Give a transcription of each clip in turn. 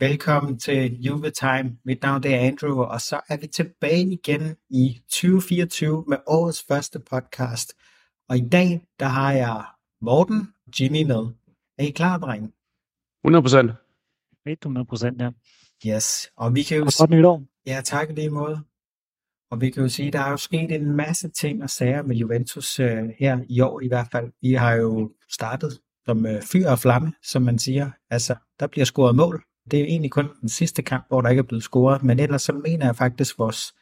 Velkommen til Juve Time. Mit navn er Andrew, og så er vi tilbage igen i 2024 med årets første podcast. Og i dag, der har jeg Morten og Jimmy med. Er I klar, drenge? 100 procent. 100 procent, ja. Yes, og vi kan jo... Og godt nytår. Ja, tak i lige måde. Og vi kan jo sige, at der er jo sket en masse ting og sager med Juventus uh, her i år i hvert fald. Vi har jo startet som uh, fyr og flamme, som man siger. Altså, der bliver scoret mål. Det er egentlig kun den sidste kamp, hvor der ikke er blevet scoret, men ellers så mener jeg faktisk, at vores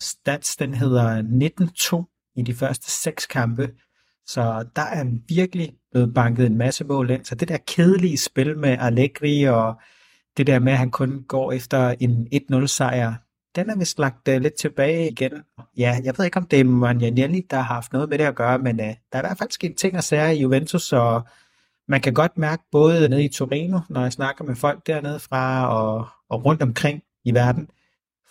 stats, den hedder 19-2 i de første seks kampe. Så der er virkelig blevet banket en masse mål ind. Så det der kedelige spil med Allegri og det der med, at han kun går efter en 1-0 sejr, den er vist lagt uh, lidt tilbage igen. Ja, jeg ved ikke, om det er Manjanelli, der har haft noget med det at gøre, men uh, der er i hvert fald sket ting og sager i Juventus, og man kan godt mærke både nede i Torino, når jeg snakker med folk dernede fra og, og rundt omkring i verden,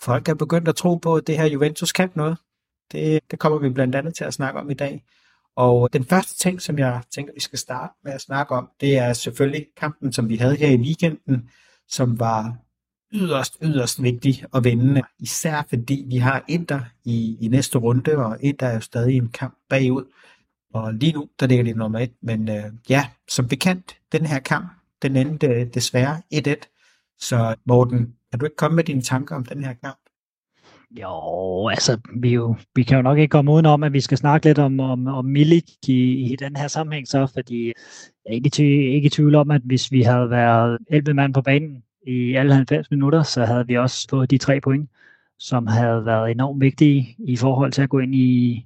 folk er begyndt at tro på, at det her Juventus kan noget. Det, det kommer vi blandt andet til at snakke om i dag. Og den første ting, som jeg tænker, vi skal starte med at snakke om, det er selvfølgelig kampen, som vi havde her i weekenden, som var yderst, yderst vigtig at vinde. Især fordi vi har Inter i, i næste runde, og Inter er jo stadig en kamp bagud. Og lige nu, der ligger de nummer et. Men øh, ja, som bekendt, den her kamp, den endte øh, desværre 1-1. Så Morten, kan du ikke komme med dine tanker om den her kamp? Jo, altså, vi, jo, vi kan jo nok ikke komme udenom, at vi skal snakke lidt om, om, om Milik i, i den her sammenhæng, så, fordi jeg er ikke, ikke i tvivl om, at hvis vi havde været 11 mand på banen i alle 90 minutter, så havde vi også fået de tre point, som havde været enormt vigtige i forhold til at gå ind i,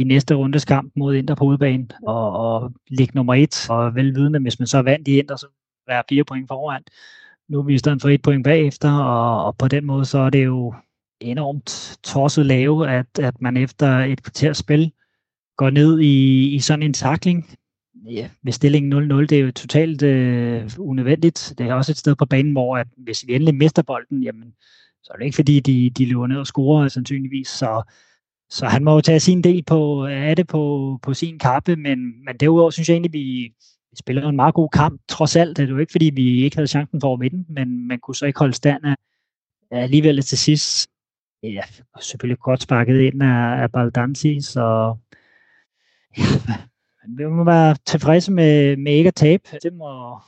i næste rundes kamp mod Inter på udebane og, og ligge nummer et, og velvidende, hvis man så vandt i Inter, så være fire point foran. Nu er vi i stedet for et point bagefter, og, og på den måde, så er det jo enormt tosset lave, at, at man efter et kvarters spil går ned i, i sådan en takling. Ja, med stillingen 0-0, det er jo totalt øh, unødvendigt. Det er også et sted på banen, hvor at hvis vi endelig mister bolden, jamen, så er det ikke fordi, de, de løber ned og scorer sandsynligvis. Så, så han må jo tage sin del på, af det på, på sin kappe, men, men derudover synes jeg egentlig, vi, vi spillede en meget god kamp. Trods alt det er jo ikke, fordi vi ikke havde chancen for at vinde, men man kunne så ikke holde stand af, alligevel til sidst ja, selvfølgelig godt sparket ind af, af Baldanzi, så ja, vi må være tilfredse med, med ikke at tabe. Det må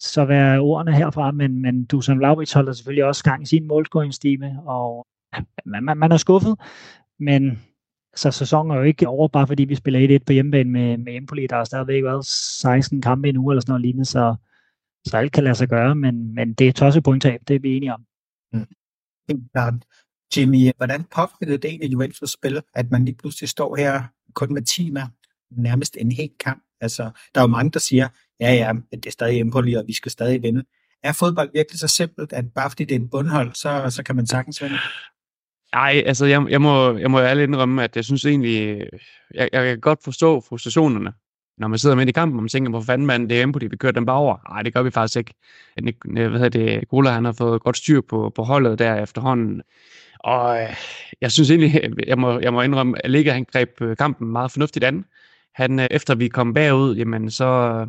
så være ordene herfra, men, men Dusan Vlaovic holder selvfølgelig også gang i sin målscoringsstime, og man, man, man er skuffet, men så sæsonen er jo ikke over, bare fordi vi spiller 1-1 på hjemmebane med, med Empoli, der har stadigvæk været 16 kampe i eller sådan noget lignende, så, så alt kan lade sig gøre, men, men det er tosset pointtab, det er vi enige om. Mm. Jimmy, hvordan påvirkede det egentlig Juventus spil, at man lige pludselig står her kun med 10 mand, nærmest en hel kamp? Altså, der er jo mange, der siger, ja, ja, det er stadig Empoli, og vi skal stadig vinde. Er fodbold virkelig så simpelt, at bare fordi det er en bundhold, så, så kan man sagtens vinde? Nej, altså jeg, jeg, må, jeg må ærligt indrømme, at jeg synes egentlig, jeg, jeg kan godt forstå frustrationerne, når man sidder midt i kampen, og man tænker, hvor fanden mand, det er Empoli, vi kører den bare over. Nej, det gør vi faktisk ikke. Hvad hedder det, Gola, han har fået godt styr på, på holdet der efterhånden. Og øh, jeg synes egentlig, jeg må, jeg må indrømme, at Liga han greb øh, kampen meget fornuftigt an. Han, øh, efter vi kom bagud, jamen så,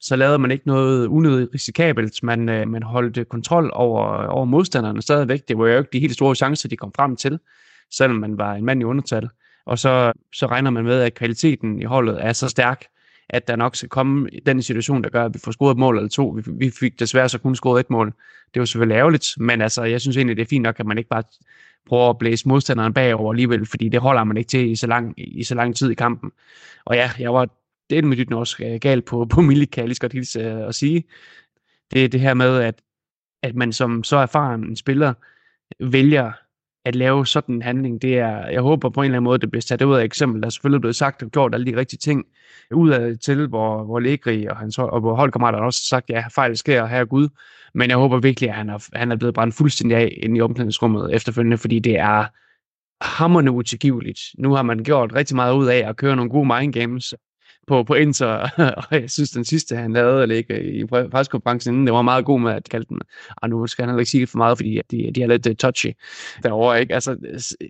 så lavede man ikke noget unødigt risikabelt. Man, øh, man holdt øh, kontrol over, over modstanderne stadigvæk. Det var jo ikke de helt store chancer, de kom frem til, selvom man var en mand i undertal. Og så, så regner man med, at kvaliteten i holdet er så stærk, at der nok skal komme den situation, der gør, at vi får scoret et mål eller to. Vi, vi fik desværre så kun scoret et mål. Det var selvfølgelig ærgerligt, men altså, jeg synes egentlig, det er fint nok, at man ikke bare prøver at blæse modstanderen bagover alligevel, fordi det holder man ikke til i så lang, i så lang tid i kampen. Og ja, jeg var det med dit også galt på, på Milik, kan jeg lige så godt hilse at sige. Det er det her med, at, at man som så erfaren en spiller vælger at lave sådan en handling, det er, jeg håber på en eller anden måde, det bliver sat ud af eksempel. Der er selvfølgelig blevet sagt og gjort alle de rigtige ting ud af til, hvor, hvor Legri og, hans, og hvor holdkammeraterne også har sagt, ja, fejl sker, her Gud. Men jeg håber virkelig, at han er, han er blevet brændt fuldstændig af ind i omklædningsrummet efterfølgende, fordi det er hammerne utilgiveligt. Nu har man gjort rigtig meget ud af at køre nogle gode mind games på, på Inter, og jeg synes, den sidste, han lavede at ligge i pressekonferencen inden, det var meget god med at kalde den, og nu skal han heller ikke sige for meget, fordi de, de er lidt øh, touchy derovre, ikke? Altså, øh,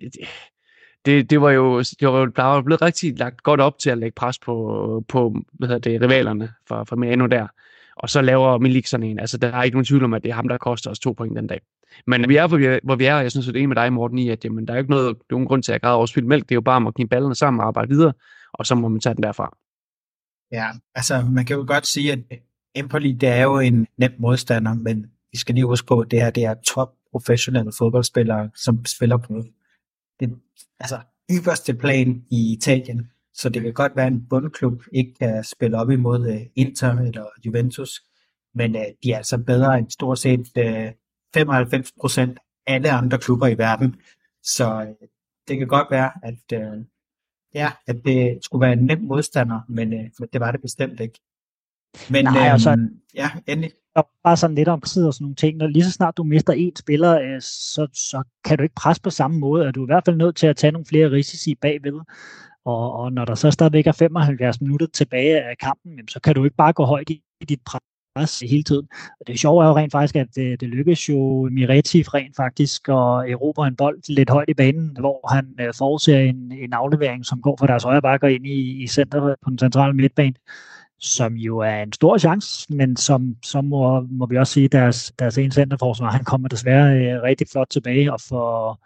det, det var jo, det var, der var blevet rigtig lagt godt op til at lægge pres på, på hvad hedder det, rivalerne fra, fra Milano der. og så laver Milik sådan en. Altså, der er ikke nogen tvivl om, at det er ham, der koster os to point den dag. Men vi er, hvor vi er, hvor vi er og jeg synes, at det er med dig, Morten, i, at jamen, der er ikke noget, nogen grund til at græde overspille mælk. Det er jo bare om at knibe ballerne sammen og arbejde videre, og så må man tage den derfra. Ja, altså man kan jo godt sige, at Empoli, det er jo en nem modstander, men vi skal lige huske på, at det her det er top professionelle fodboldspillere, som spiller på det altså, ypperste plan i Italien. Så det kan godt være, at en bundklub ikke kan spille op imod uh, Inter eller Juventus, men uh, de er altså bedre end stort set øh, uh, 95 procent alle andre klubber i verden. Så uh, det kan godt være, at, uh, ja, at det skulle være en nem modstander, men uh, det var det bestemt ikke. Men Nej, øhm, altså- ja, endelig. Og bare sådan lidt om tid og sådan nogle ting. Når lige så snart du mister en spiller, øh, så, så kan du ikke presse på samme måde. Er du i hvert fald nødt til at tage nogle flere risici bagved. Og, og når der så stadigvæk er 75 minutter tilbage af kampen, jamen, så kan du ikke bare gå højt i, i dit pres hele tiden. Og det sjove er jo rent faktisk, at øh, det, det lykkes jo Miretti rent faktisk at erobre en bold lidt højt i banen, hvor han øh, forudser en, en aflevering, som går fra deres højre bakker ind i, i centret på den centrale midtbane som jo er en stor chance, men som, som må, må vi også sige, deres, deres ene centerforsvar, han kommer desværre øh, rigtig flot tilbage og får,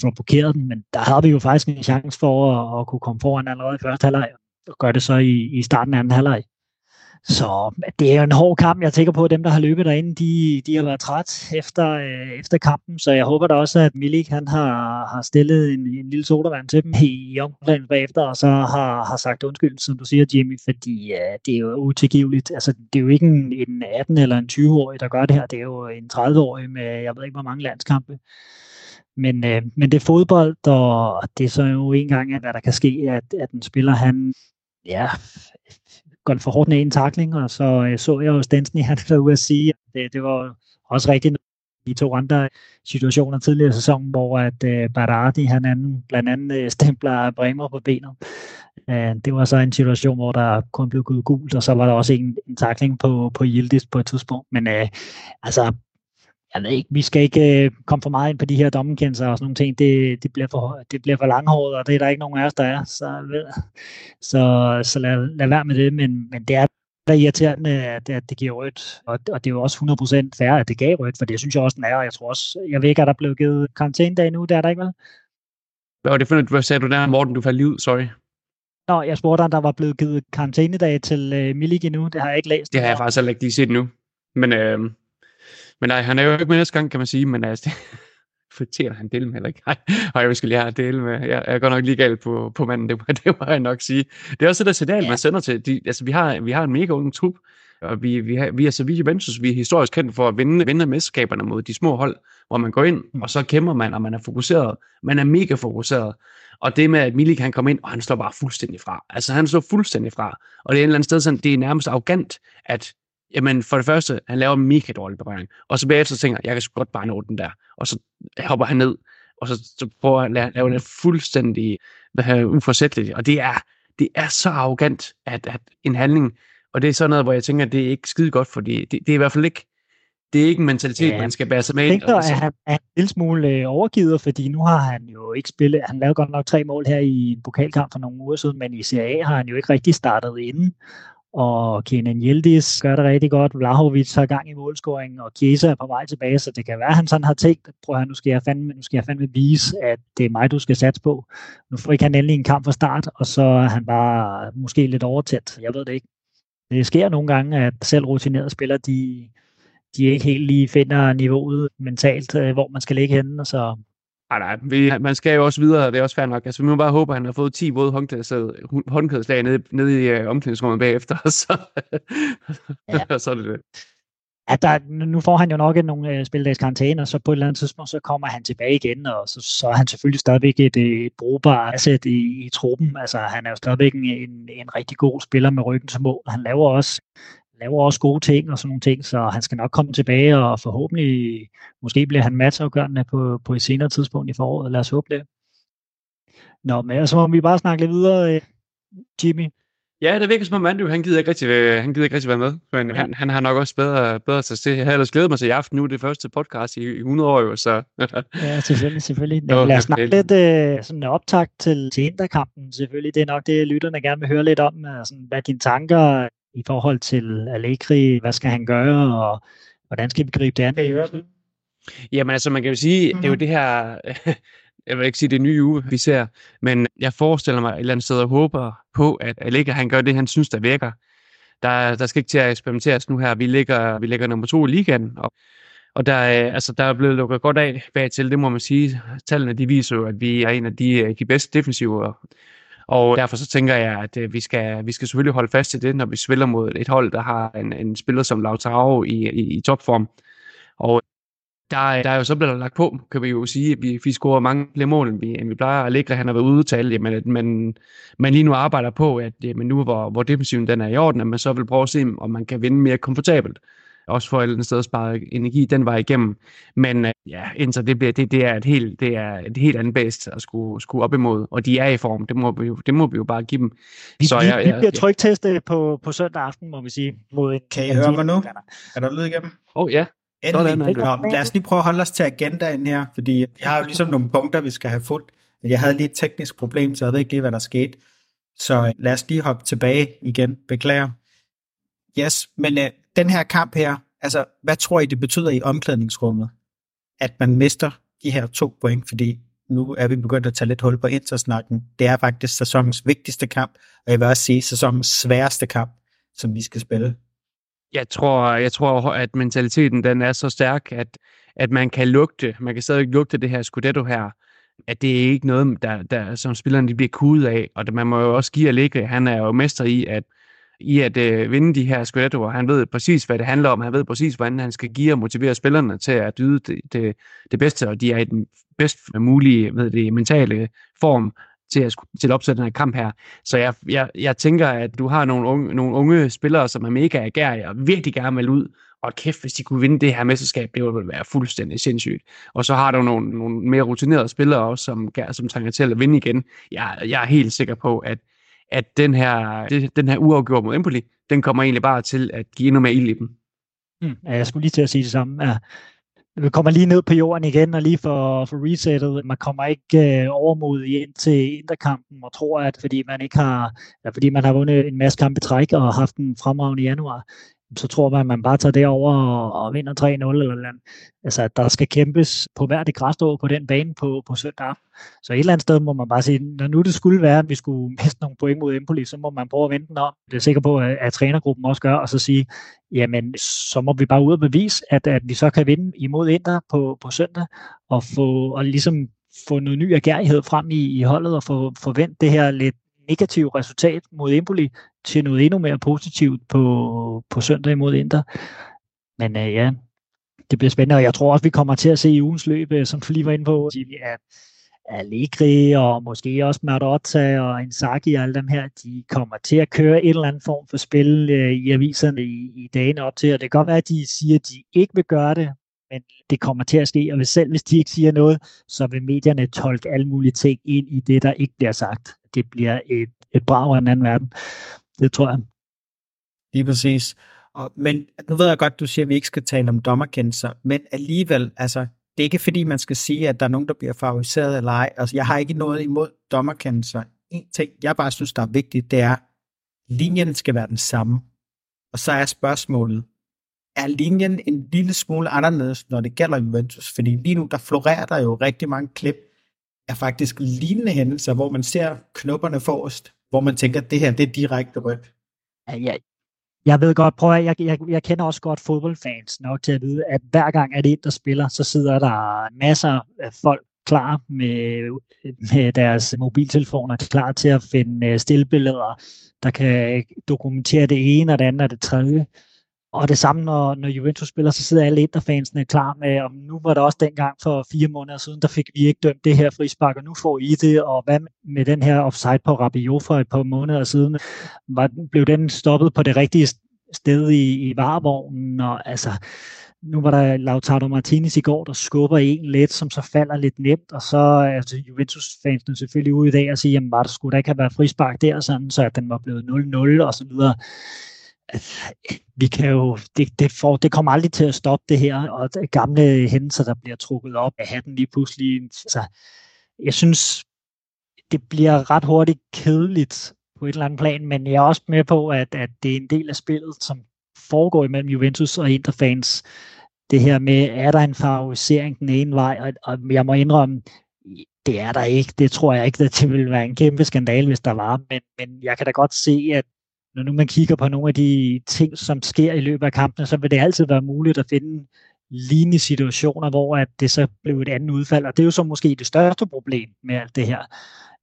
får blokeret den, men der havde vi jo faktisk en chance for at, at kunne komme foran allerede i første halvleg, og gøre det så i, i starten af anden halvleg. Så det er jo en hård kamp. Jeg tænker på, at dem, der har løbet derinde, de, de har været træt efter, øh, efter kampen. Så jeg håber da også, at Milik han har, har stillet en, en lille sodavand til dem i, i omklædningen bagefter, og så har, har sagt undskyld, som du siger, Jimmy, fordi øh, det er jo utilgiveligt. Altså, det er jo ikke en, en 18- eller en 20-årig, der gør det her. Det er jo en 30-årig med, jeg ved ikke, hvor mange landskampe. Men, øh, men det er fodbold, og det er så jo en gang, hvad der kan ske, at, at en spiller, han ja, går for hårdt ned i en takling, og så øh, så jeg jo Stensen i han var ude at sige, at det, det var også rigtigt i to andre situationer tidligere i sæsonen, hvor at øh, Barardi, han anden, blandt andet øh, stempler Bremer på benet. Øh, det var så en situation, hvor der kun blev gået gult, og så var der også en, en takling på, på Yildiz på et tidspunkt. Men øh, altså, jeg ved ikke, vi skal ikke øh, komme for meget ind på de her dommekendelser og sådan nogle ting. Det, det, bliver for, det bliver for langhåret, og det er der ikke nogen af os, der er. Så, så, så lad, lad være med det. Men, men det er da irriterende, at, at det giver rødt. Og, og det er jo også 100% færre, at det gav rødt, for det synes jeg også, den er. Og jeg tror også, jeg ved ikke, at der er blevet givet karantænedag nu, det er der ikke vel? Hvad var det for noget, hvad sagde du der, Morten? Du faldt lige ud, sorry. Nå, jeg spurgte, om der var blevet givet karantænedag til øh, Milik endnu. Det har jeg ikke læst. Det har jeg faktisk heller ikke lige set nu. Men, øh, men nej, han er jo ikke med næste gang, kan man sige, men altså, fortjener han dele med heller ikke. Nej, og jeg skal lige have dele med. Jeg er godt nok lige galt på, på manden, det, må- det må jeg nok sige. Det er også det der signal, Ja. man sender til. De, altså, vi har, vi har en mega ung trup, og vi, vi, har, vi er Sevilla Juventus, vi er historisk kendt for at vinde, vinde mesterskaberne mod de små hold, hvor man går ind, Mm. og så kæmper man, og man er fokuseret. Man er mega fokuseret. Og det med, at Milik han kom ind, og han står bare fuldstændig fra. Altså, han står fuldstændig fra. Og det er et eller andet sted sådan, det er nærmest arrogant, at jamen, for det første, han laver en mega dårlig berøring. Og så bagefter tænker jeg, jeg kan sgu godt bare nå den der. Og så hopper han ned, og så, så prøver han at lave det fuldstændig hvad her, uforsætteligt. Og det er, det er så arrogant, at, at en handling, og det er sådan noget, hvor jeg tænker, at det er ikke skide godt, fordi det, det er i hvert fald ikke, det er ikke en mentalitet, Ja. man skal bære sig med Jeg ind. tænker, at han er en lille smule øh, overgivet, fordi nu har han jo ikke spillet, han lavede godt nok tre mål her i en pokalkamp for nogle uger siden, men i Serie A har han jo ikke rigtig startet inden. Og Kenan Yildiz gør det rigtig godt, Vlahovic har gang i målscoringen, og Chiesa er på vej tilbage, så det kan være, at han sådan har tænkt, prøv at høre, nu skal jeg fandme, nu skal jeg fandme vise, at det er mig, du skal satse på. Nu får ikke han endelig en kamp fra start, og så er han bare måske lidt overtæt. Jeg ved det ikke. Det sker nogle gange, at selv rutinerede spillere, de, de ikke helt lige finder niveauet mentalt, øh, hvor man skal ligge henne. Så Nej, nej, vi, man skal jo også videre, og det er også fair nok. Altså, vi må bare håbe, at han har fået 10 våde håndklædeslag, nede, nede i uh, omklædningsrummet bagefter, og så, Ja. ja. så er det det. at der, nu får han jo nok nogle øh, spildags karantæne, og så på et eller andet tidspunkt, så kommer han tilbage igen, og så, så er han selvfølgelig stadigvæk et, øh, et brugbart asset i, i truppen. Altså, han er jo stadigvæk en, en, en rigtig god spiller med ryggen til mål. Han laver også laver også gode ting og sådan nogle ting, så han skal nok komme tilbage, og forhåbentlig, måske bliver han matchafgørende på, på et senere tidspunkt i foråret. Lad os håbe det. Nå, men så må vi bare snakke lidt videre, øh, Jimmy. Ja, det virker som om Andrew, han gider ikke rigtig, øh, han gider ikke rigtig være med, men Ja. han, han, har nok også bedre, bedre til til. Jeg har ellers glædet mig til i aften nu, det første podcast i, i 100 år, jo, så Ja, selvfølgelig, selvfølgelig. Jo, lad os snakke lidt øh, sådan en optakt til, til Interkampen. Selvfølgelig, det er nok det, lytterne gerne vil høre lidt om. Altså, hvad er dine tanker? I forhold til Allegri, hvad skal han gøre, og hvordan skal vi gribe det an? Kan I høre det? Jamen altså, man kan jo sige, mm-hmm. det er jo det her, jeg vil ikke sige det nye uge, vi ser, men jeg forestiller mig et eller andet sted og håber på, at Allegri han gør det, han synes, der virker. Der, der skal ikke til at eksperimenteres nu her. Vi ligger, vi ligger nummer to i ligaen, og, og der, altså, der er blevet lukket godt af bag til, det må man sige. Tallene de viser jo, at vi er en af de, de bedste defensive og derfor så tænker jeg, at øh, vi skal, vi skal selvfølgelig holde fast i det, når vi spiller mod et hold, der har en, en spiller som Lautaro i, i, i topform. Og der, der er jo så blevet lagt på, kan vi jo sige, at vi, vi scorer mange flere mål, end vi, end vi plejer. at ligge, han har været ude til jamen, men, men, man lige nu arbejder på, at men nu hvor, hvor defensiven den er i orden, at man så vil prøve at se, om man kan vinde mere komfortabelt også for et eller andet sted at spare energi den vej igennem. Men øh, ja, Inter, det, bliver, det, det, er et helt, det er et helt andet bedst at skulle, skulle op imod, og de er i form, det må vi jo, det må vi jo bare give dem. Vi, så, ja, vi, vi bliver trygtestet på, på søndag aften, må vi sige. Mod en, kan I høre mig nu? Er der lyd igennem? Åh oh, ja. Endelig. Sådan, Nå, lad os lige prøve at holde os til agendaen her, fordi jeg har jo ligesom nogle punkter, vi skal have fuldt. Jeg havde lige et teknisk problem, så jeg ved ikke lige, hvad der skete. Så lad os lige hoppe tilbage igen. Beklager. Yes, men øh, den her kamp her, altså, hvad tror I, det betyder i omklædningsrummet, at man mister de her to point, fordi nu er vi begyndt at tage lidt hul på intersnakken. Det er faktisk sæsonens vigtigste kamp, og jeg vil også sige sæsonens sværeste kamp, som vi skal spille. Jeg tror, jeg tror, at mentaliteten den er så stærk, at, at man kan lugte, man kan stadig lugte det her Scudetto her, at det er ikke noget, der, der, som spillerne de bliver kudet af, og det, man må jo også give Allegri, han er jo mester i, at i at øh, vinde de her Scudettoer. Han ved præcis, hvad det handler om. Han ved præcis, hvordan han skal give og motivere spillerne til at yde det, det, det bedste, og de er i den bedst mulige ved det, mentale form til at, til at opsætte den her kamp her. Så jeg, jeg, jeg tænker, at du har nogle unge, nogle unge spillere, som er mega agerige og virkelig gerne vil ud. Og kæft, hvis de kunne vinde det her mesterskab, det ville være fuldstændig sindssygt. Og så har du nogle, nogle mere rutinerede spillere også, som, som trænger til at vinde igen. Jeg, jeg er helt sikker på, at at den her, det, den her uafgjort mod Empoli, den kommer egentlig bare til at give endnu mere ild i dem. Mm, ja, jeg skulle lige til at sige det samme. Ja. Vi kommer lige ned på jorden igen og lige for, for resettet. Man kommer ikke øh, overmodig ind til interkampen og tror, at fordi man ikke har, ja, fordi man har vundet en masse kampe træk og haft en fremragende januar, så tror man, at man bare tager det over og, og vinder 3-0 eller noget. Altså, at der skal kæmpes på hver det græsstrå på den bane på, på søndag Så et eller andet sted må man bare sige, når nu det skulle være, at vi skulle miste nogle point mod Empoli, så må man prøve at vente den om. Det er sikker på, at, at trænergruppen også gør, og så sige, jamen, så må vi bare ud og bevise, at, at vi så kan vinde imod Inter på, på søndag, og få og ligesom få noget ny agerighed frem i, i holdet, og få forvent det her lidt negative resultat mod Empoli til noget endnu mere positivt på, på søndag mod Inter. Men øh, ja, det bliver spændende, og jeg tror også, vi kommer til at se i ugens løb, øh, som du lige var inde på, at Allegri og måske også Marotta og Inzaghi og alle dem her, de kommer til at køre en eller anden form for spil øh, i aviserne i, i dagene op til, og det kan godt være, at de siger, at de ikke vil gøre det, men det kommer til at ske, og hvis selv hvis de ikke siger noget, så vil medierne tolke alle mulige ting ind i det, der ikke bliver sagt. Det bliver et, et brag af en anden verden. Det tror jeg. Lige præcis. Og, men nu ved jeg godt, du siger, at vi ikke skal tale om dommerkendelser, men alligevel, altså, det er ikke fordi, man skal sige, at der er nogen, der bliver favoriseret eller ej. Altså, jeg har ikke noget imod dommerkendelser. En ting, jeg bare synes, der er vigtigt, det er, at linjen skal være den samme. Og så er spørgsmålet, er linjen en lille smule anderledes, når det gælder Juventus? Fordi lige nu, der florerer der jo rigtig mange klip af faktisk lignende hændelser, hvor man ser knopperne forrest, hvor man tænker, at det her, det er direkte rødt. Ja, ja. Jeg ved godt, prøv at, jeg, jeg, jeg kender også godt fodboldfans nok til at vide, at hver gang er det en, der spiller, så sidder der masser af folk klar med, med deres mobiltelefoner, klar til at finde øh, stillbilleder, der kan dokumentere det ene og det andet og det tredje. Og det samme, når, når Juventus spiller, så sidder alle Interfansene klar med, om nu var det også dengang for fire måneder siden, der fik vi ikke dømt det her frispark, og nu får I det, og hvad med den her offside på Rabiot for et par måneder siden, var, blev den stoppet på det rigtige sted i, i varevognen, og altså, nu var der Lautaro Martinez i går, der skubber en let, som så falder lidt nemt, og så er altså, Juventus-fansene selvfølgelig ude i dag og siger, jamen var der skulle der ikke have været frispark der, sådan, så at den var blevet 0-0 og så videre vi kan jo, det, det, får, det kommer aldrig til at stoppe det her, og det gamle hændelser, der bliver trukket op af hatten lige pludselig. Altså, jeg synes, det bliver ret hurtigt kedeligt på et eller andet plan, men jeg er også med på, at, at det er en del af spillet, som foregår imellem Juventus og Interfans. Det her med, er der en favorisering den ene vej, og, og jeg må indrømme, det er der ikke. Det tror jeg ikke, at det ville være en kæmpe skandal, hvis der var, men, men jeg kan da godt se, at når nu man kigger på nogle af de ting, som sker i løbet af kampene, så vil det altid være muligt at finde lignende situationer, hvor at det så blev et andet udfald, og det er jo så måske det største problem med alt det her.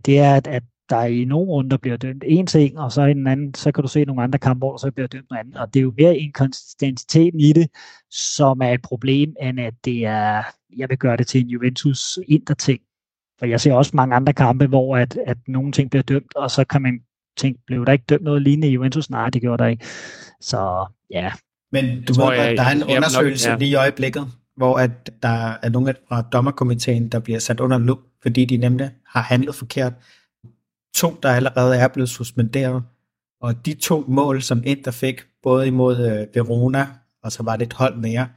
Det er, at, at der i nogle runder bliver dømt en ting, og så i den anden, så kan du se nogle andre kampe, hvor der så bliver dømt noget andet. Og det er jo mere inkonsistensiteten i det, som er et problem, end at det er, jeg vil gøre det til en Juventus inter-ting. For jeg ser også mange andre kampe, hvor at, at nogle ting bliver dømt, og så kan man tænke, blev der ikke dømt noget lignende i Juventus? Nej, det gjorde der ikke. Så ja. Men du ved, at der er en undersøgelse nok, ja. lige i øjeblikket, hvor at der er nogle fra dommerkomiteen, der bliver sat under lup, fordi de nemlig har handlet forkert to, der allerede er blevet suspenderet. Og de to mål, som Inter fik, både imod øh, Verona, og så var det et hold mere,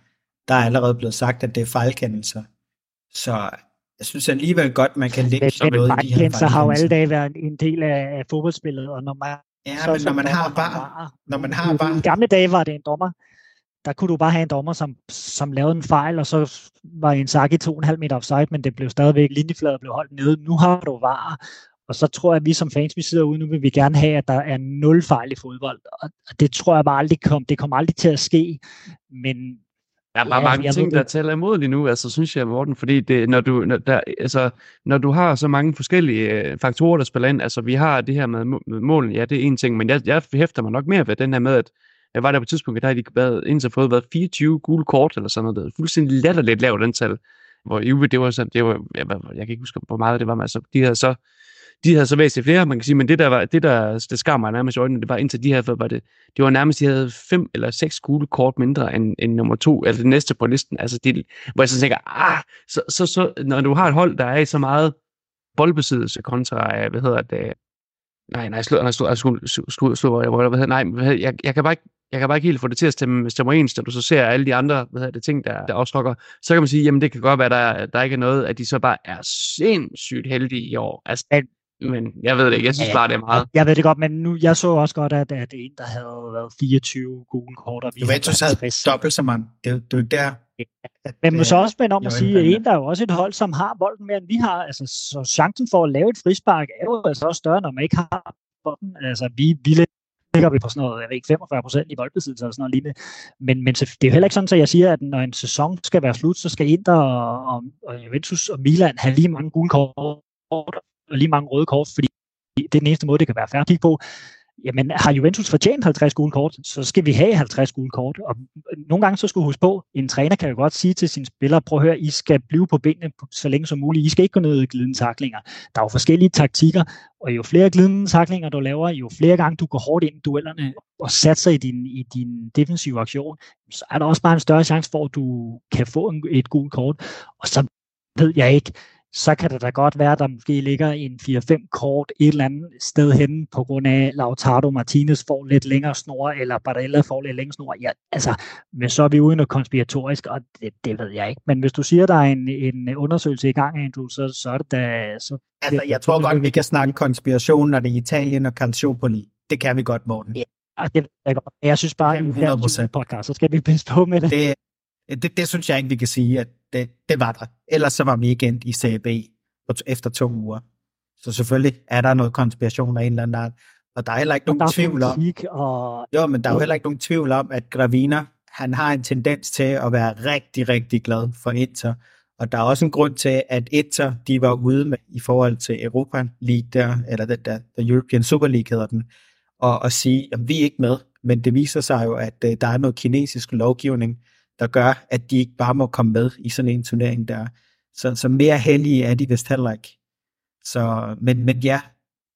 der er allerede blevet sagt, at det er fejlkendelser. Så jeg synes alligevel godt, man kan lægge sådan noget i de her så har jo alle dage været en del af, fodboldspillet, og når man, ja, så, men når man har bare, når man har bare... I gamle dage var det en dommer, der kunne du bare have en dommer, som, som lavede en fejl, og så var en sak i 2,5 meter offside, men det blev stadigvæk linjefladet blev holdt nede. Nu har du var, og så tror jeg, at vi som fans, vi sidder ude nu, vil vi gerne have, at der er nul fejl i fodbold. Og det tror jeg bare aldrig kom. Det kommer aldrig til at ske. Men der er bare ja, mange ting, der taler imod lige nu, altså synes jeg, Morten, fordi det, når, du, når, der, altså, når du har så mange forskellige øh, faktorer, der spiller ind, altså vi har det her med, med målen, ja, det er en ting, men jeg, jeg hæfter mig nok mere ved den her med, at jeg var der på et tidspunkt, der har de været, indtil fået været 24 gule kort eller sådan noget, det er fuldstændig latterligt lavt antal, hvor Juve, det var sådan, det var, jeg, jeg kan ikke huske, hvor meget det var, men altså, de havde så de havde så væsentligt flere, man kan sige, men det der, var, det der det skar mig nærmest i øjnene, det var indtil de her, var det, det var nærmest, de havde fem eller seks gule kort mindre end, end nummer to, eller det næste på listen, altså de, hvor jeg så tænker, ah, så, så, så, når du har et hold, der er i så meget boldbesiddelse kontra, øh, hvad hedder det, nej, nej, slå, nej, slå, slå, slå, slå, hvad hedder, nej, jeg, jeg kan bare ikke, jeg kan bare ikke helt få det til at stemme, stemme ens, når du så ser alle de andre hvad hedder det, ting, der, der afstrukker. Så kan man sige, jamen det kan godt være, der, der ikke er noget, at de så bare er sindssygt heldige i år. Altså, men jeg ved det ikke. Jeg synes ja, bare, det er meget. Jeg ved det godt, men nu, jeg så også godt, at, at en, der havde været 24 gule kort. Og vi Juventus havde dobbelt så mange. Det, det er der. At, men man så også spænde om at sige, at en, der er jo også et hold, som har bolden mere, end vi har. Altså, så chancen for at lave et frispark er jo altså også større, når man ikke har bolden. Altså, vi, vi ligger vi på sådan noget, jeg ved ikke, 45 procent i boldbesiddelse eller sådan noget lignende. Men, men det er jo heller ikke sådan, at jeg siger, at når en sæson skal være slut, så skal Inter og, og, og Juventus og Milan have lige mange gule kort lige mange røde kort, fordi det er den eneste måde, det kan være færdigt på. Jamen, har Juventus fortjent 50 gule kort, så skal vi have 50 gule kort. Og øh, nogle gange så skal du huske på, en træner kan jo godt sige til sine spillere, prøv at høre, I skal blive på benene så længe som muligt. I skal ikke gå ned i glidende taklinger. Der er jo forskellige taktikker, og jo flere glidende taklinger du laver, jo flere gange du går hårdt ind i duellerne og satser i din, i din defensive aktion, så er der også bare en større chance for, at du kan få et gult kort. Og så ved jeg ikke, så kan det da godt være, at der måske ligger en 4-5 kort et eller andet sted henne, på grund af Lautaro Martinez får lidt længere snor, eller Barella får lidt længere snor. Ja, altså, men så er vi uden og konspiratorisk, og det, det, ved jeg ikke. Men hvis du siger, at der er en, en undersøgelse i gang, Andrew, så, så er det da... Så, altså, jeg tror godt, vi kan snakke konspiration, når det er Italien og Calciopoli. Det kan vi godt, Morten. Ja, det ved jeg godt. Jeg synes bare, at i podcast, så skal vi pisse på med det. det det, det synes jeg ikke, vi kan sige, at det, det var der. Ellers så var vi igen i CB efter to uger. Så selvfølgelig er der noget konspiration af en eller anden art. Og der er heller ikke nogen der tvivl om... Og... Jo, men der er jo heller ikke nogen tvivl om, at Gravina, han har en tendens til at være rigtig, rigtig glad for Inter. Og der er også en grund til, at Inter, de var ude med, i forhold til Europa League der, eller den der, der European Super League hedder den, og, og sige, at vi er ikke med. Men det viser sig jo, at uh, der er noget kinesisk lovgivning, der gør, at de ikke bare må komme med i sådan en turnering der. Så, så mere heldige er de vist heller ikke. Så, men, men ja,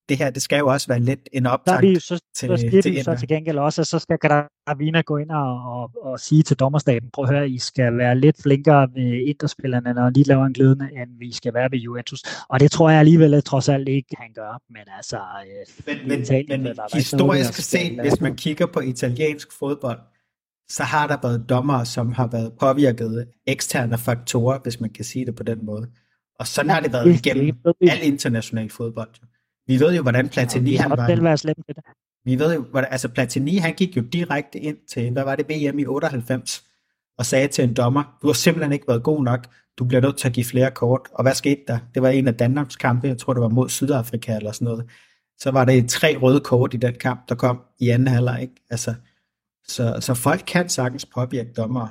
det her, det skal jo også være lidt en optakt vi, så, til, så siger til, de så til gengæld også, at så skal Gravina gå ind og, og, og sige til dommerstaben, prøv at høre, I skal være lidt flinkere ved interspillerne, når de laver en glidende, end vi skal være ved Juventus. Og det tror jeg alligevel at trods alt ikke, han gør. Men altså, øh, men, men, Italien, men der historisk set, hvis man kigger på italiensk fodbold, så har der været dommer, som har været påvirket eksterne faktorer, hvis man kan sige det på den måde. Og sådan har det været igennem al international fodbold. Vi ved jo, hvordan Platini ja, han var. Det være slemt det. Vi ved jo, hvordan, altså Platini han gik jo direkte ind til, hvad var det, VM i 98, og sagde til en dommer, du har simpelthen ikke været god nok, du bliver nødt til at give flere kort. Og hvad skete der? Det var en af Danmarks kampe, jeg tror det var mod Sydafrika eller sådan noget. Så var det tre røde kort i den kamp, der kom i anden halvleg. Ikke? Altså, så, så folk kan sagtens påvirke dommer.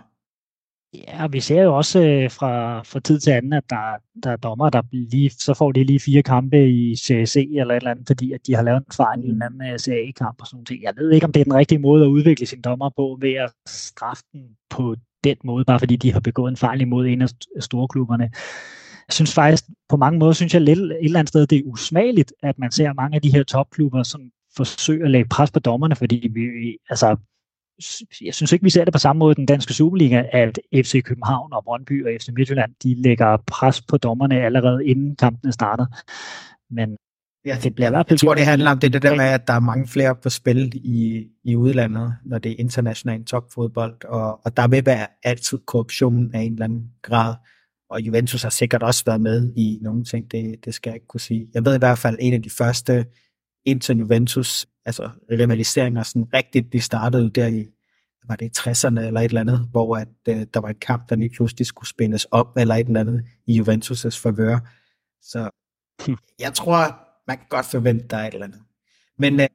Ja, og vi ser jo også øh, fra, fra tid til anden, at der, der er dommer, der lige, så får de lige fire kampe i CSC eller et eller andet, fordi at de har lavet en fejl i en anden uh, CA-kamp og sådan noget. Jeg ved ikke, om det er den rigtige måde at udvikle sin dommer på, ved at straffe den på den måde, bare fordi de har begået en fejl imod en af storklubberne. Jeg synes faktisk, på mange måder, synes jeg lidt, et eller andet sted, det er usmageligt, at man ser mange af de her topklubber, som forsøger at lægge pres på dommerne, fordi vi, altså, jeg synes ikke, vi ser det på samme måde i den danske Superliga, at FC København og Brøndby og FC Midtjylland, de lægger pres på dommerne allerede inden kampene starter. Men ja, det bliver i hvert fald... Jeg tror, det handler om det, det der med, at der er mange flere på spil i, i udlandet, når det er international topfodbold, og, og der vil være altid korruption af en eller anden grad, og Juventus har sikkert også været med i nogle ting, det, det skal jeg ikke kunne sige. Jeg ved i hvert fald, en af de første Inter-Juventus, altså rivaliseringer sådan rigtigt, de startede der i, var det i 60'erne eller et eller andet, hvor at, uh, der var en kamp, der lige pludselig skulle spændes op eller et eller andet i Juventus' favør. Så jeg tror, man kan godt forvente, der er et eller andet. Men uh,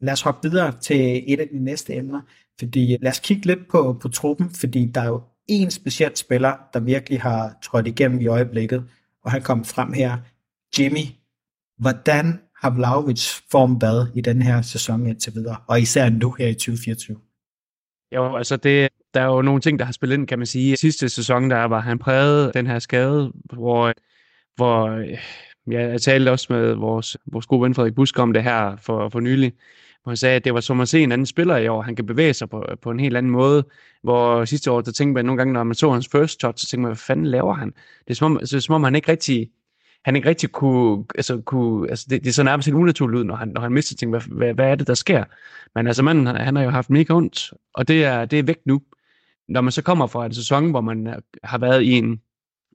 lad os hoppe videre til et af de næste emner, fordi lad os kigge lidt på, på truppen, fordi der er jo en speciel spiller, der virkelig har trådt igennem i øjeblikket, og han kom frem her, Jimmy. Hvordan har Vlaovic form været i den her sæson indtil videre, og især nu her i 2024? Jo, altså det, der er jo nogle ting, der har spillet ind, kan man sige. Sidste sæson, der var han præget den her skade, hvor, hvor ja, jeg talte også med vores, vores gode ven Frederik Busk om det her for, for nylig, hvor han sagde, at det var som at se en anden spiller i år. Han kan bevæge sig på, på en helt anden måde. Hvor sidste år, der tænkte man nogle gange, når man så hans first touch, så tænkte man, hvad fanden laver han? Det er som om, altså, så, som om han ikke rigtig han ikke rigtig kunne, altså, kunne altså det, det er så nærmest helt unaturligt ud, når han, når han mister ting, hvad, hvad, hvad er det, der sker? Men altså manden, han, han har jo haft mega ondt, og det er, det er væk nu. Når man så kommer fra en sæson, hvor man har været i en,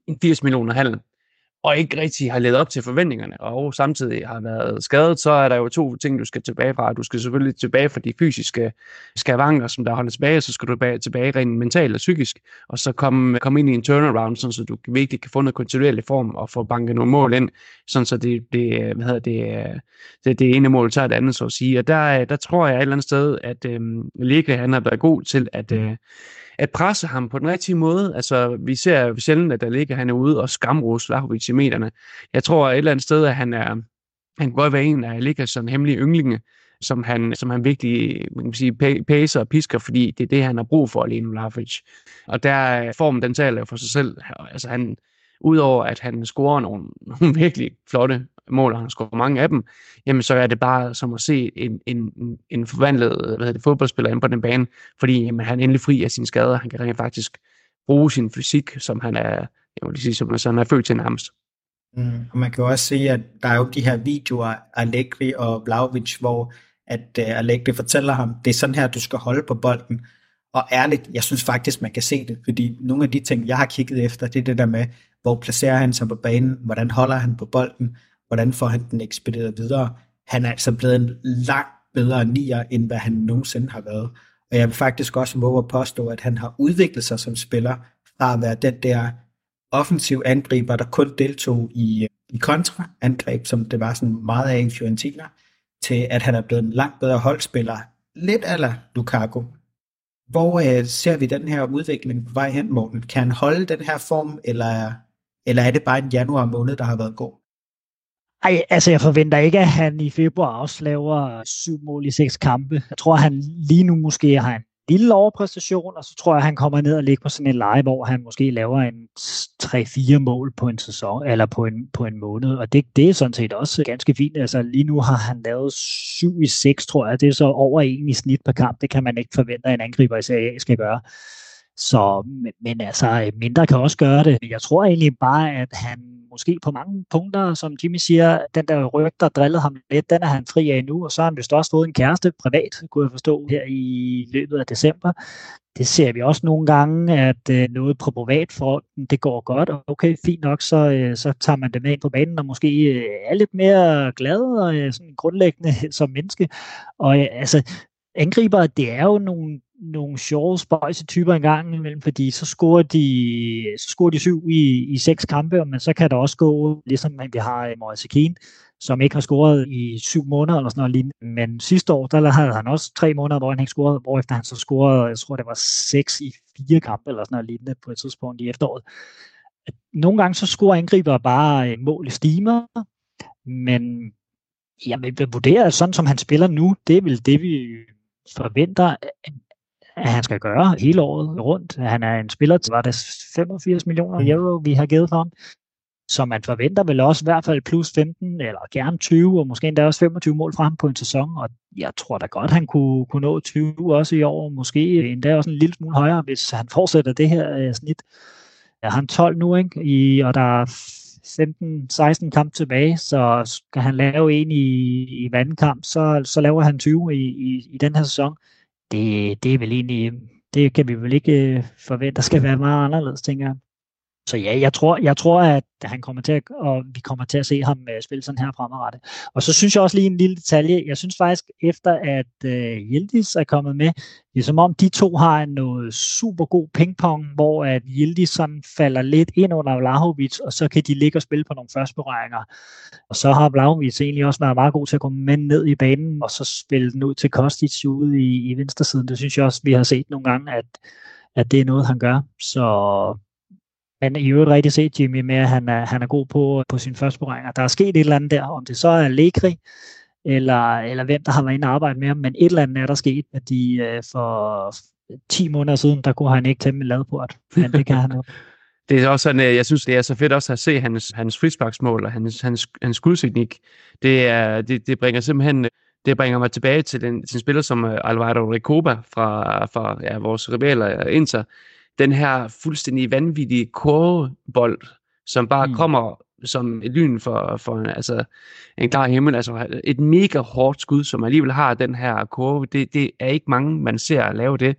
en 80 millioner handel, og ikke rigtig har levet op til forventningerne, og samtidig har været skadet, så er der jo to ting, du skal tilbage fra. Du skal selvfølgelig tilbage fra de fysiske skavanker, som der holder tilbage, så skal du tilbage, tilbage rent mentalt og psykisk, og så komme, komme ind i en turnaround, sådan, så du virkelig kan få noget kontinuerlig form og få banket nogle mål ind, sådan så det, det, hvad hedder det, det, det ene mål tager det andet, så at sige. Og der, der tror jeg et eller andet sted, at øhm, Liga, han har været god til at, øh, at presse ham på den rigtige måde. Altså, vi ser sjældent, at der ligger han er ude og skamrose Vlahovic i medierne. Jeg tror et eller andet sted, at han er, han kan godt være en af Ligas sådan hemmelige ynglinge, som han, som han virkelig man kan sige, pæser og pisker, fordi det er det, han har brug for alene Vlahovic. Og der formen, den taler for sig selv. Altså han, udover at han scorer nogle, nogle virkelig flotte mål, og han scorer mange af dem, jamen så er det bare som at se en, en, en forvandlet hvad hedder det, fodboldspiller inde på den bane, fordi jamen, han er endelig fri af sine skader, han kan rent faktisk bruge sin fysik, som han er, jeg vil sige, som han er født til nærmest. Mm, og man kan også se, at der er jo de her videoer af Allegri og Vlaovic, hvor at uh, Allegri fortæller ham, det er sådan her, du skal holde på bolden. Og ærligt, jeg synes faktisk, man kan se det, fordi nogle af de ting, jeg har kigget efter, det er det der med, hvor placerer han sig på banen, hvordan holder han på bolden, hvordan får han den ekspederet videre. Han er altså blevet en langt bedre nier, end hvad han nogensinde har været. Og jeg vil faktisk også våge at påstå, at han har udviklet sig som spiller fra at være den der offensiv angriber, der kun deltog i, i kontraangreb, som det var sådan meget af i Fiorentina, til at han er blevet en langt bedre holdspiller. Lidt ala Lukaku. Hvor øh, ser vi den her udvikling på vej hen, Morten? Kan han holde den her form, eller, eller er det bare en januar måned, der har været god? Ej, altså jeg forventer ikke, at han i februar også laver syv mål i seks kampe. Jeg tror, at han lige nu måske har en lille overpræstation, og så tror jeg, at han kommer ned og ligger på sådan en leje, hvor han måske laver en 3-4 mål på en sæson, eller på en, på en måned, og det, det er sådan set også ganske fint. Altså lige nu har han lavet 7 i 6, tror jeg. Det er så over en i snit per kamp. Det kan man ikke forvente, at en angriber i Serie A skal gøre. Så, men, men altså, mindre kan også gøre det. Jeg tror egentlig bare, at han måske på mange punkter, som Jimmy siger, den der ryg, der drillede ham lidt, den er han fri af nu, og så har han vist også fået en kæreste privat, kunne jeg forstå, her i løbet af december. Det ser vi også nogle gange, at øh, noget på privat fronten, det går godt, og okay, fint nok, så, øh, så tager man det med ind på banen, og måske øh, er lidt mere glad og øh, sådan grundlæggende som menneske. Og øh, altså, angriber, det er jo nogle nogle sjove spøjse typer en gang imellem, fordi så scorer de, så scorer de syv i, i seks kampe, men så kan der også gå, ligesom vi har øh, Moise Keane, som ikke har scoret i syv måneder eller sådan noget lignende. Men sidste år, der havde han også tre måneder, hvor han ikke scorede, hvor efter han så scorede, jeg tror det var seks i fire kampe eller sådan noget lignende på et tidspunkt i efteråret. Nogle gange så scorer angriber bare øh, mål i stimer, men jeg vil vurdere, sådan som han spiller nu, det er vel det, vi forventer at han skal gøre hele året rundt. Han er en spiller til, var det 85 millioner mm. euro, vi har givet for ham. Så man forventer vel også i hvert fald plus 15, eller gerne 20, og måske endda også 25 mål frem på en sæson. Og jeg tror da godt, han kunne, kunne nå 20 også i år. Måske endda også en lille smule højere, hvis han fortsætter det her uh, snit. Ja, han 12 nu, ikke? I, og der er 15-16 kamp tilbage, så skal han lave en i, i vandkamp, så, så laver han 20 i, i, i den her sæson det, det er vel egentlig, det kan vi vel ikke øh, forvente, der skal være meget anderledes, tænker jeg. Så ja, jeg tror, jeg tror at han kommer til at, og vi kommer til at se ham øh, spille sådan her fremadrettet. Og så synes jeg også lige en lille detalje. Jeg synes faktisk, efter at uh, Yildiz er kommet med, det er som om de to har noget super god pingpong, hvor at Yildiz sådan falder lidt ind under Vlahovic, og så kan de ligge og spille på nogle førstberøringer. Og så har Vlahovic egentlig også været meget god til at komme med ned i banen, og så spille den ud til Kostic ude i, i venstresiden. Det synes jeg også, vi har set nogle gange, at, at det er noget, han gør. Så men i øvrigt rigtig set Jimmy med, at han er, han er god på, på sin første berøringer. Der er sket et eller andet der, om det så er Legri, eller, eller hvem der har været inde og arbejde med ham, men et eller andet er der sket, at de øh, for 10 måneder siden, der kunne han ikke tæmme en ladport, men det kan han jo. Det er også sådan, jeg synes, det er så fedt også at se hans, hans frisparksmål og hans, hans, hans skudteknik. Det, er, det, det bringer simpelthen det bringer mig tilbage til den, til en spiller som øh, Alvaro Recoba fra, fra ja, vores rivaler øh, Inter, den her fuldstændig vanvittige kurvebold, som bare mm. kommer som et lyn for, for altså, en klar himmel. Altså et mega hårdt skud, som alligevel har den her kurve. Det, det er ikke mange, man ser lave det.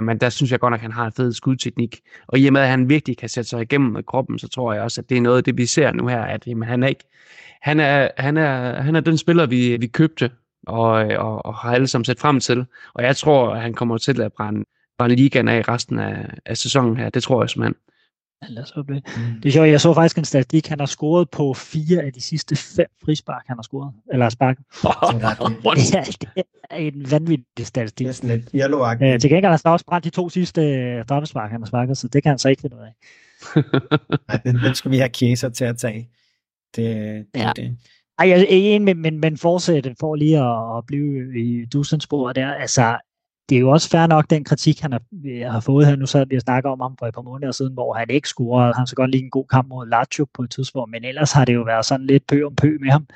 Men der synes jeg godt nok, at han har en fed skudteknik. Og i og med, at han virkelig kan sætte sig igennem med kroppen, så tror jeg også, at det er noget af det, vi ser nu her, at jamen, han er ikke han er, han er, han er den spiller, vi, vi købte og, og, og har alle sammen set frem til. Og jeg tror, at han kommer til at brænde brænde ligaen af resten af, af sæsonen her. Det tror jeg simpelthen. Lad os håbe det. Mm. Det er sjovt, jeg så faktisk en statistik, han har scoret på fire af de sidste fem frispark, han har scoret. Eller spark. det, er, det er en vanvittig statistik. Det er sådan lidt yellow øh, Til gengæld har han også brændt de to sidste øh, straffespark, han har sparket, så det kan han så ikke finde ud af. Nej, den, den skal vi have kæser til at tage. Det, det, ja. det. Ej, jeg er enig, men, men, men fortsætte for lige at, at blive i Dusens spor der. Altså, det er jo også fair nok, den kritik, han har, øh, har fået her. Nu sad vi og snakker om ham for et par måneder siden, hvor han ikke scorede. Han så godt lige en god kamp mod Lazio på et tidspunkt, men ellers har det jo været sådan lidt pø om pø med ham.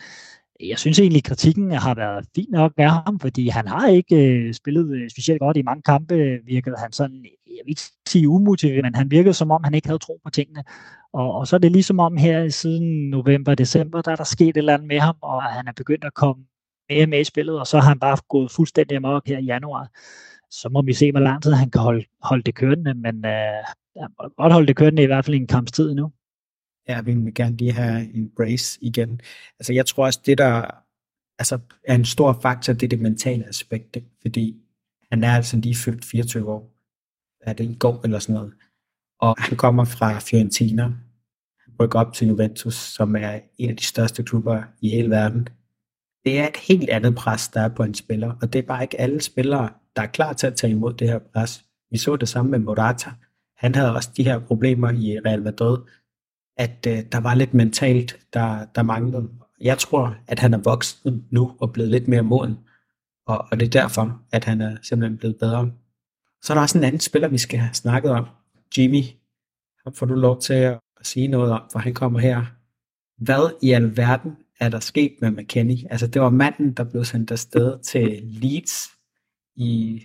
Jeg synes egentlig, at kritikken har været fin nok af ham, fordi han har ikke øh, spillet øh, specielt godt i mange kampe. Virkede han sådan, jeg vil ikke sige umutigt, men han virkede som om, han ikke havde tro på tingene. Og, og så er det ligesom om her siden november, december, der er der sket et eller andet med ham, og han er begyndt at komme mere med i spillet, og så har han bare gået fuldstændig amok her i januar. Så må vi se, hvor lang tid han kan holde, holde det kørende, men øh, han må godt holde det kørende i hvert fald i en kampstid nu. Ja, vi vil gerne lige have en brace igen. Altså jeg tror også, det der altså, er en stor faktor, det er det mentale aspekt, fordi han er altså lige fyldt 24 år. Er det i går eller sådan noget? Og han kommer fra Fiorentina. Han rykker op til Juventus, som er en af de største klubber i hele verden det er et helt andet pres, der er på en spiller, og det er bare ikke alle spillere, der er klar til at tage imod det her pres. Vi så det samme med Morata. Han havde også de her problemer i Real Madrid, at øh, der var lidt mentalt, der, der manglede. Jeg tror, at han er vokset nu og blevet lidt mere moden, og, og det er derfor, at han er simpelthen blevet bedre. Så er der også en anden spiller, vi skal have snakket om. Jimmy. Ham får du lov til at sige noget om, for han kommer her. Hvad i alverden er der sket med McKenny? Altså det var manden, der blev sendt afsted til Leeds i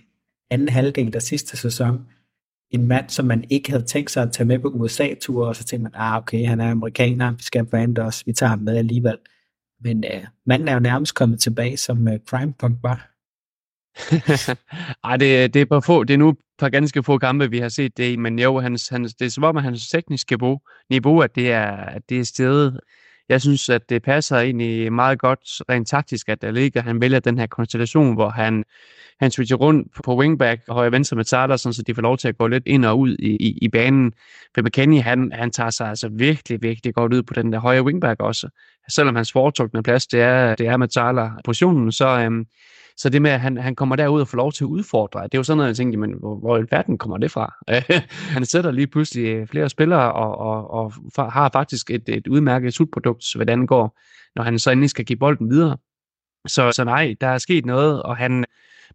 anden halvdel af sidste sæson. en mand, som man ikke havde tænkt sig at tage med på USA-ture, og så tænkte man, ah okay, han er amerikaner, vi skal brande os, vi tager ham med alligevel. Men uh, manden er jo nærmest kommet tilbage, som uh, Crime Punk var. Ej, det, det, er på få, det er nu par ganske få kampe, vi har set det i, men jo, hans, hans, det er som om, at hans tekniske niveau, niveau at det er, at det er stedet. Jeg synes, at det passer egentlig meget godt rent taktisk, at Allega, han vælger den her konstellation, hvor han, han switcher rundt på wingback og højre venstre med Tata, så de får lov til at gå lidt ind og ud i, i, i banen. For McKennie, han, han tager sig altså virkelig, virkelig godt ud på den der højre wingback også. Selvom hans foretrukne plads, det er, det er med Tala-positionen, så, øhm, så det med, at han, han kommer derud og får lov til at udfordre, det er jo sådan noget, jeg tænkte, men hvor, hvor i verden kommer det fra? han sætter lige pludselig øh, flere spillere og, og, og har faktisk et, et udmærket slutprodukt, hvad det går, når han så endelig skal give bolden videre. Så, så nej, der er sket noget, og han,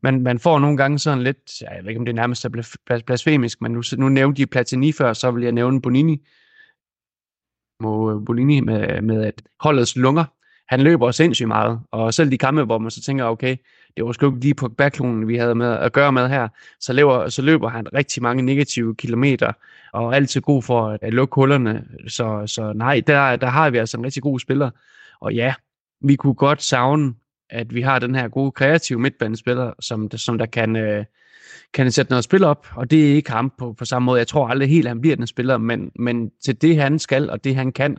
man, man får nogle gange sådan lidt, jeg ved ikke om det nærmest er blasfemisk, men nu, nu nævnte de Platini før, så vil jeg nævne Bonini. Øh, Bonini med, med at holdets lunger, han løber sindssygt meget, og selv de kampe, hvor man så tænker, okay, det var sgu ikke lige på backlonen, vi havde med at gøre med her, så løber, så løber han rigtig mange negative kilometer, og er altid god for at lukke hullerne, så, så nej, der, der har vi altså en rigtig god spiller, og ja, vi kunne godt savne, at vi har den her gode kreative midtbanespiller, som, som der kan, øh, kan sætte noget spil op, og det er ikke ham på, på samme måde. Jeg tror aldrig helt, at han bliver den spiller, men, men til det han skal, og det han kan,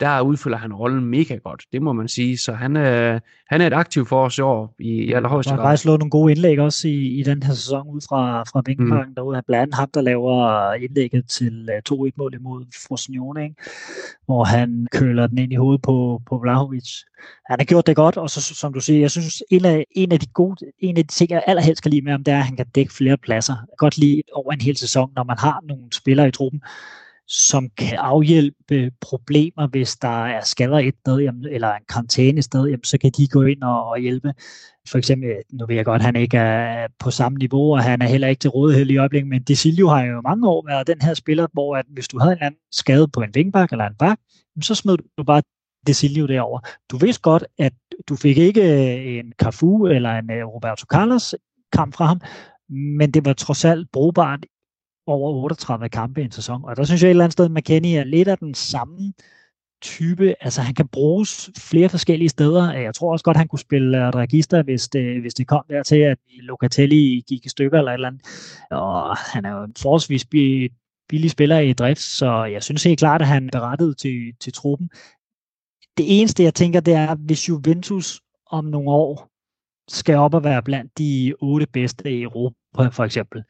der udfylder han rollen mega godt, det må man sige. Så han, øh, han er et aktiv for os i år i, i allerhøjeste grad. Han har faktisk slået nogle gode indlæg også i, i den her sæson ud fra, fra Vinkenparken mm. derude. Han blandt andet ham, der laver indlægget til uh, 2-1-mål imod Frosinone, ikke? hvor han køler den ind i hovedet på, på Vlahovic. Han har gjort det godt, og så, som du siger, jeg synes, en af, en af de gode, en af de ting, jeg allerhelst kan lide med ham, det er, at han kan dække flere pladser. Godt lige over en hel sæson, når man har nogle spillere i truppen, som kan afhjælpe problemer, hvis der er skader et sted, jamen, eller en karantæne et sted, jamen, så kan de gå ind og, og hjælpe. For eksempel, nu ved jeg godt, at han ikke er på samme niveau, og han er heller ikke til rådighed i øjeblikket, men Desilio har jo mange år været den her spiller, hvor at hvis du havde en anden skade på en vingbak eller en bak, så smed du bare Desilio derover. Du vidste godt, at du fik ikke øh, en Cafu eller en øh, Roberto Carlos kamp fra ham, men det var trods alt brugbart over 38 kampe i en sæson. Og der synes jeg et eller andet sted, at McKinney er lidt af den samme type. Altså han kan bruges flere forskellige steder. Jeg tror også godt, han kunne spille register, hvis det, hvis det kom dertil, at Locatelli gik i stykker eller et eller andet. Og han er jo forholdsvis billig spiller i drift, så jeg synes helt klart, at han er berettet til, til truppen. Det eneste, jeg tænker, det er, hvis Juventus om nogle år skal op og være blandt de otte bedste i Europa, for eksempel,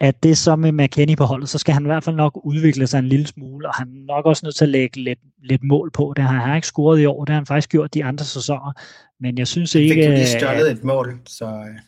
at det så med McKennie på holdet, så skal han i hvert fald nok udvikle sig en lille smule, og han er nok også nødt til at lægge lidt, lidt mål på. Det har han ikke scoret i år, det har han faktisk gjort de andre sæsoner. Men jeg synes ikke... Fik du lige stjålet et mål, så øh,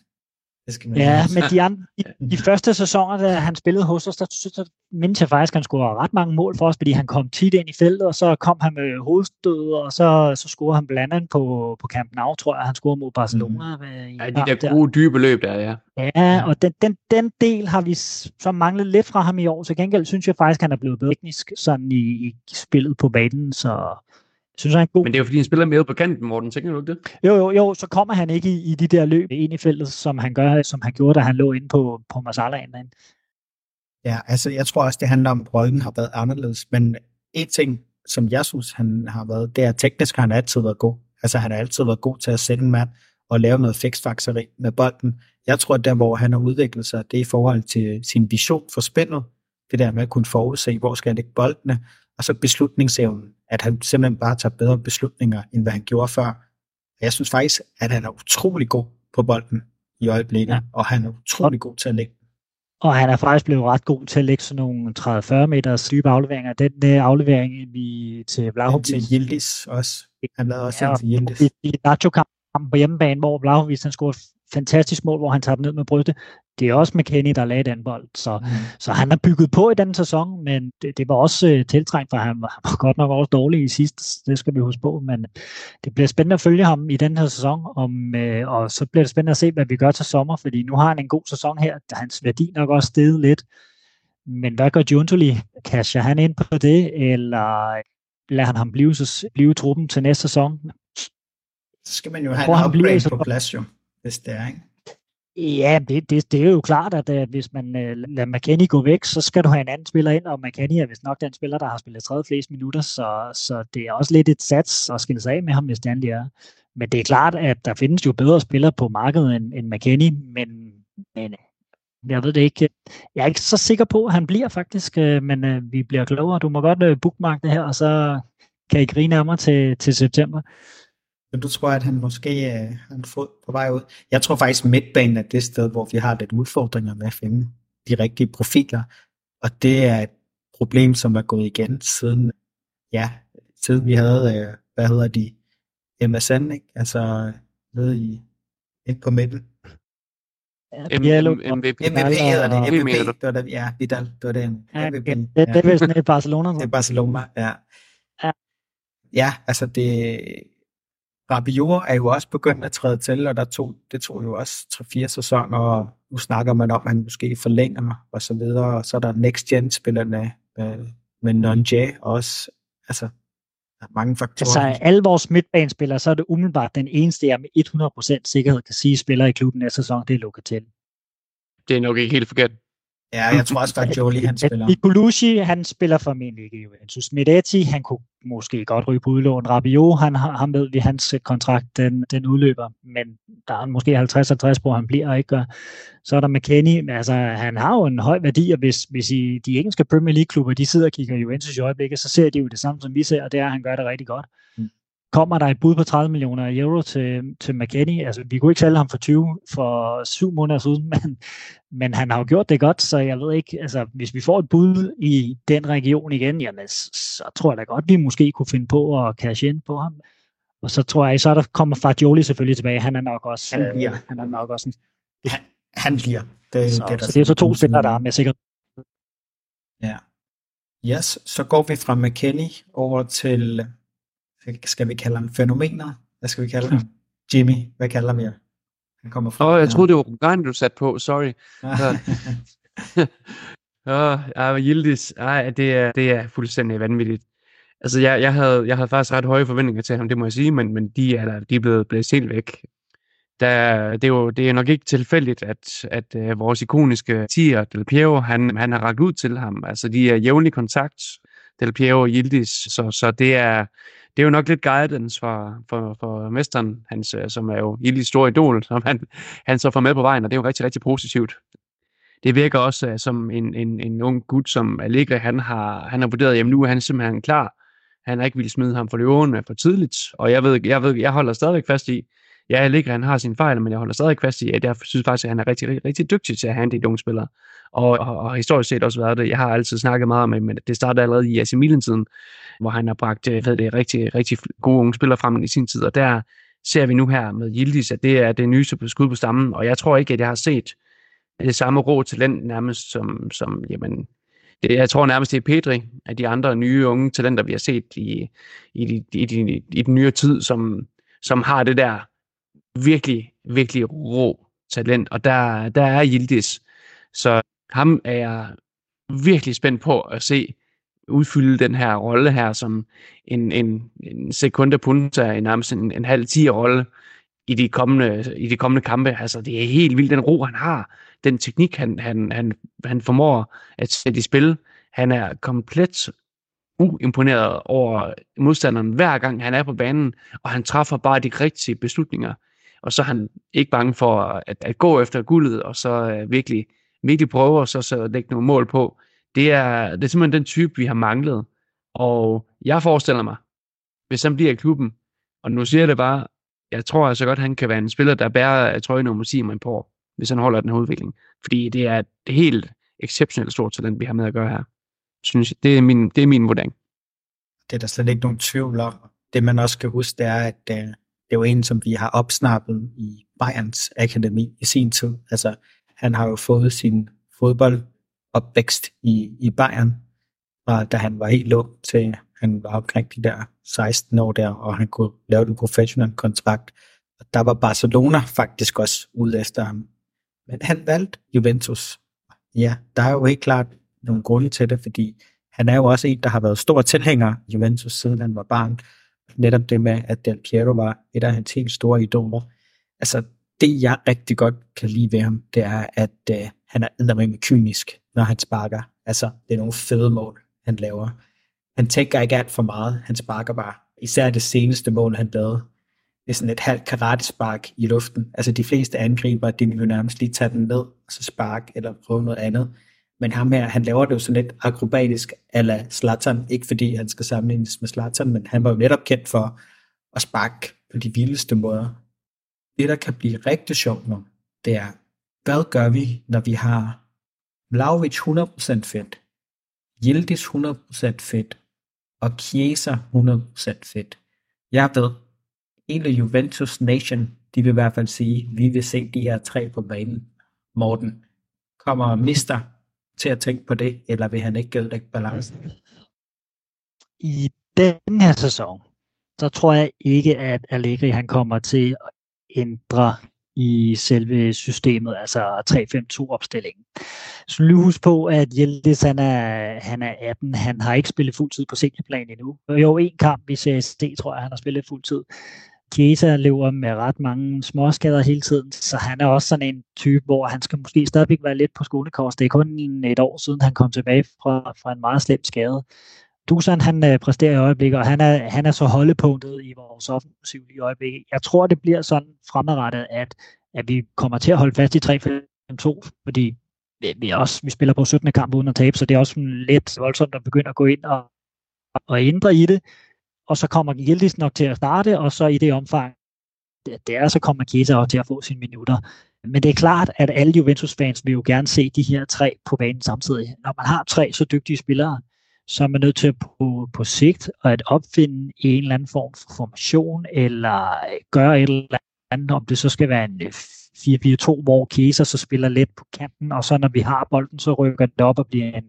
det skal man ja, men de, andre, de, de første sæsoner, da han spillede hos os, der, der mindte jeg faktisk, at han scorede ret mange mål for os, fordi han kom tit ind i feltet, og så kom han med hovedstød, og så, så scorede han blandt andet på, på Camp Nou, tror jeg, han scorede mod Barcelona. Mm. I ja, de der, der gode dybe løb der, ja. Ja, og den, den, den del har vi så manglet lidt fra ham i år. Til gengæld synes jeg faktisk, at han er blevet bedre teknisk sådan i, i spillet på banen, så synes, han er god. Men det er jo fordi, han spiller mere på kanten, Morten. Tænker du det? Jo, jo, jo. Så kommer han ikke i, i de der løb ind i feltet, som han, gør, som han gjorde, da han lå inde på, på Masala inden. Ja, altså jeg tror også, det handler om, at rollen har været anderledes. Men en ting, som jeg synes, han har været, det er, at teknisk har han altid været god. Altså han har altid været god til at sætte en mand og lave noget fiksfakseri med bolden. Jeg tror, at der, hvor han har udviklet sig, det er i forhold til sin vision for spillet. Det der med at kunne forudse, hvor skal jeg lægge boldene, og så beslutningsevnen, at han simpelthen bare tager bedre beslutninger, end hvad han gjorde før. Jeg synes faktisk, at han er utrolig god på bolden i øjeblikket, ja. og han er utrolig god til at lægge og han er faktisk blevet ret god til at lægge sådan nogle 30-40 meters dybe afleveringer. Den der aflevering vi til Vlahovic. til Yildiz også. Han lavede også ja, en til Yildiz. I Nacho-kampen på hjemmebane, hvor Vlahovic han scorede fantastisk mål, hvor han tager den ned med brystet det er også McKennie, der lagde den bold. Så, mm. så han har bygget på i den sæson, men det, det var også uh, tiltrængt, for han var, han var godt nok også dårlig i sidst. Det skal vi huske på, men det bliver spændende at følge ham i den her sæson, om, uh, og så bliver det spændende at se, hvad vi gør til sommer, fordi nu har han en god sæson her. Hans værdi nok også steget lidt. Men hvad gør Juntoli? Casher han ind på det, eller lader han ham blive, blive truppen til næste sæson? Så skal man jo have en upgrade på plads jo, hvis det er, ikke? Ja, det, det, det er jo klart, at at hvis man uh, lader McKennie gå væk, så skal du have en anden spiller ind, og McKennie er vist nok den spiller, der har spillet tredje flest minutter, så, så det er også lidt et sats at skille sig af med ham, hvis det endelig er. Men det er klart, at der findes jo bedre spillere på markedet end, end McKennie, men, men øh, jeg ved det ikke. Jeg er ikke så sikker på, at han bliver faktisk, men uh, vi bliver klogere. Du må godt uh, bookmark det her, og så kan I grine af mig til, til september. Men du tror, at han måske øh, har en fod på vej ud? Jeg tror faktisk, at midtbanen er det sted, hvor vi har lidt udfordringer med at finde de rigtige profiler. Og det er et problem, som er gået igen siden, ja, siden vi havde, øh, hvad hedder de, MSN, ikke? Altså nede i, ind på midten. MVP hedder det. MVP, det var det, ja, Vidal, det var det. MVP. Det, det er vist i Barcelona. Det er Barcelona, ja. Ja, altså det, Rabiot er jo også begyndt at træde til, og der tog, det tog jo også 3-4 sæsoner, og nu snakker man om, at han måske forlænger og så videre, og så er der next gen spillerne med, med Nonje også. Altså, der er mange faktorer. Altså, alle vores midtbanespillere, så er det umiddelbart den eneste, jeg med 100% sikkerhed kan sige, spiller i klubben næste sæson, det er Locatelli. Det er nok ikke helt forkert. Ja, jeg tror også, at Jolie han spiller. Nicolucci, han spiller formentlig ikke Juventus. Medetti, han kunne måske godt ryge på udlån. Rabiot, han, ham ved vi, hans kontrakt, den, den udløber, men der er måske 50-50 på, han bliver og ikke gør. Så er der McKennie, altså han har jo en høj værdi, og hvis, hvis I, de engelske Premier League-klubber, de sidder og kigger Juventus i øjeblikket, så ser de jo det samme, som vi ser, og det er, at han gør det rigtig godt. Mm kommer der et bud på 30 millioner euro til, til McKennie. Altså, vi kunne ikke sælge ham for 20 for syv måneder siden, men, men han har jo gjort det godt, så jeg ved ikke, altså, hvis vi får et bud i den region igen, jamen, så tror jeg da godt, vi måske kunne finde på at cash ind på ham. Og så tror jeg, så der kommer Fagioli selvfølgelig tilbage. Han er nok også, han bliver. Øh, han er nok også en... han, han bliver. Det, så, det, så det er så to spillere, der er med sikkert. Ja. Yes, så går vi fra McKennie over til skal vi kalde ham fænomener? Hvad skal vi kalde ham? Jimmy, hvad kalder ham? Han kommer fra. Åh, oh, jeg troede, det var Bulgarien, du satte på. Sorry. Åh, oh, Yildiz, ej, det er, det er fuldstændig vanvittigt. Altså, jeg, jeg, havde, jeg havde faktisk ret høje forventninger til ham, det må jeg sige, men, men de er, de er blevet blæst helt væk. Der, det, er jo, det er nok ikke tilfældigt, at, at uh, vores ikoniske tier, Del Piero, han, han har ragt ud til ham. Altså, de er jævnlig kontakt, Del Piero og Yildiz, så, så det er det er jo nok lidt guidance for, for, for mesteren, hans, øh, som er jo Illis stor idol, som han, han så får med på vejen, og det er jo rigtig, rigtig positivt. Det virker også uh, som en, en, en ung gut, som Allegri, han har, han har vurderet, jamen nu er han simpelthen klar. Han har ikke ville smide ham for løvene for tidligt, og jeg ved, jeg ved, jeg holder stadigvæk fast i, ja, Allegri, han har sine fejl, men jeg holder stadig fast i, at jeg synes faktisk, at han er rigtig, rigtig, rigtig dygtig til at handle de unge spillere. Og, og, og historisk set også været det. Jeg har altid snakket meget om, men det startede allerede i AC Milan-tiden, hvor han har bragt øh, ved det, rigtig, rigtig gode unge spillere frem i sin tid. Og der ser vi nu her med Yildiz, at det er det nyeste på skud på stammen. Og jeg tror ikke, at jeg har set det samme rå talent nærmest som, som jamen, det, jeg tror nærmest, det er Pedri af de andre nye unge talenter, vi har set i, i, i, i, i, i den nyere tid, som, som har det der virkelig, virkelig rå talent. Og der, der er Yildiz. Så ham er jeg virkelig spændt på at se udfylde den her rolle her som en, en, en sekunde punta, en nærmest en, en halv 10 rolle i de kommende, i de kommende kampe. Altså, det er helt vildt, den ro, han har, den teknik, han, han, han, han formår at sætte i spil. Han er komplet uimponeret over modstanderen hver gang han er på banen, og han træffer bare de rigtige beslutninger. Og så er han ikke bange for at, at gå efter guldet, og så uh, virkelig virkelig prøver så, så lægge nogle mål på, det er, det er simpelthen den type, vi har manglet. Og jeg forestiller mig, hvis han bliver i klubben, og nu siger jeg det bare, jeg tror altså godt, han kan være en spiller, der bærer øh, trøje nummer 10 om et par år, hvis han holder den her udvikling. Fordi det er et helt exceptionelt stort talent, vi har med at gøre her. Synes jeg, det er min, det er min vurdering. Det er der slet ikke nogen tvivl om. Det man også skal huske, det er, at øh, det, er jo en, som vi har opsnappet i Bayerns Akademi i sin tid. Altså, han har jo fået sin fodboldopvækst i, i Bayern, og da han var helt ung til han var omkring de der 16 år der, og han kunne lave en professionel kontrakt. Og der var Barcelona faktisk også ude efter ham. Men han valgte Juventus. Ja, der er jo helt klart nogle grunde til det, fordi han er jo også en, der har været stor tilhænger Juventus, siden han var barn. Netop det med, at Del Piero var et af hans helt store idoler. Altså, det, jeg rigtig godt kan lide ved ham, det er, at øh, han er eddermame kynisk, når han sparker. Altså, det er nogle fede mål, han laver. Han tænker ikke alt for meget, han sparker bare. Især det seneste mål, han lavede. Det er sådan et halvt karatespark i luften. Altså, de fleste angriber, de vil nærmest lige tage den ned, og så spark, eller prøve noget andet. Men ham her, han laver det jo sådan lidt akrobatisk ala Zlatan. Ikke fordi han skal sammenlignes med Zlatan, men han var jo netop kendt for at sparke på de vildeste måder. Det, der kan blive rigtig sjovt nu, det er, hvad gør vi, når vi har Vlaovic 100% fedt, Yildiz 100% fedt, og Chiesa 100% fedt. Jeg ved, hele Juventus Nation, de vil i hvert fald sige, vi vil se de her tre på banen. Morten, kommer Mister til at tænke på det, eller vil han ikke gælde balancen? I den her sæson, så tror jeg ikke, at Allegri han kommer til at ændre i selve systemet, altså 3-5-2-opstillingen. Så lige husk på, at Hjeldes, han er, han er 18, han har ikke spillet fuldtid på seniorplan endnu. Jo, en kamp i CSD, tror jeg, han har spillet fuldtid. Keita lever med ret mange småskader hele tiden, så han er også sådan en type, hvor han skal måske stadigvæk være lidt på skolekors. Det er kun et år siden, han kom tilbage fra, fra en meget slem skade. Dusan, han øh, præsterer i øjeblikket, og han er, han er så holdepunktet i vores offensiv i øjeblikket. Jeg tror, det bliver sådan fremadrettet, at, at vi kommer til at holde fast i 3-5-2, fordi vi, vi, også, vi spiller på 17. kamp uden at tabe, så det er også lidt voldsomt at begynde at gå ind og, og ændre i det og så kommer Gildis nok til at starte, og så i det omfang, det er, så kommer Chiesa også til at få sine minutter. Men det er klart, at alle Juventus-fans vil jo gerne se de her tre på banen samtidig. Når man har tre så dygtige spillere, så er man nødt til på, på sigt at opfinde en eller anden form for formation, eller gøre et eller andet, om det så skal være en øh, 4-4-2, hvor Chiesa så spiller let på kanten, og så når vi har bolden, så rykker den op og bliver en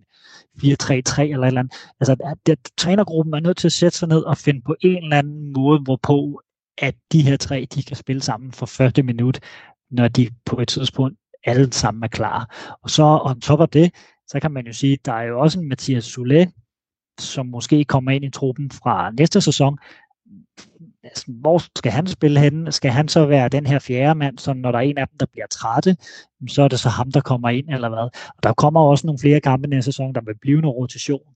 4-3-3 eller et eller andet. Altså, der, trænergruppen er nødt til at sætte sig ned og finde på en eller anden måde, hvorpå at de her tre, de kan spille sammen for 40 minut, når de på et tidspunkt alle sammen er klar. Og så on top af det, så kan man jo sige, der er jo også en Mathias Soulet, som måske kommer ind i truppen fra næste sæson, altså, hvor skal han spille henne? Skal han så være den her fjerde mand, så når der er en af dem, der bliver trætte, så er det så ham, der kommer ind, eller hvad? Og der kommer også nogle flere kampe næste sæson, der vil blive noget rotation.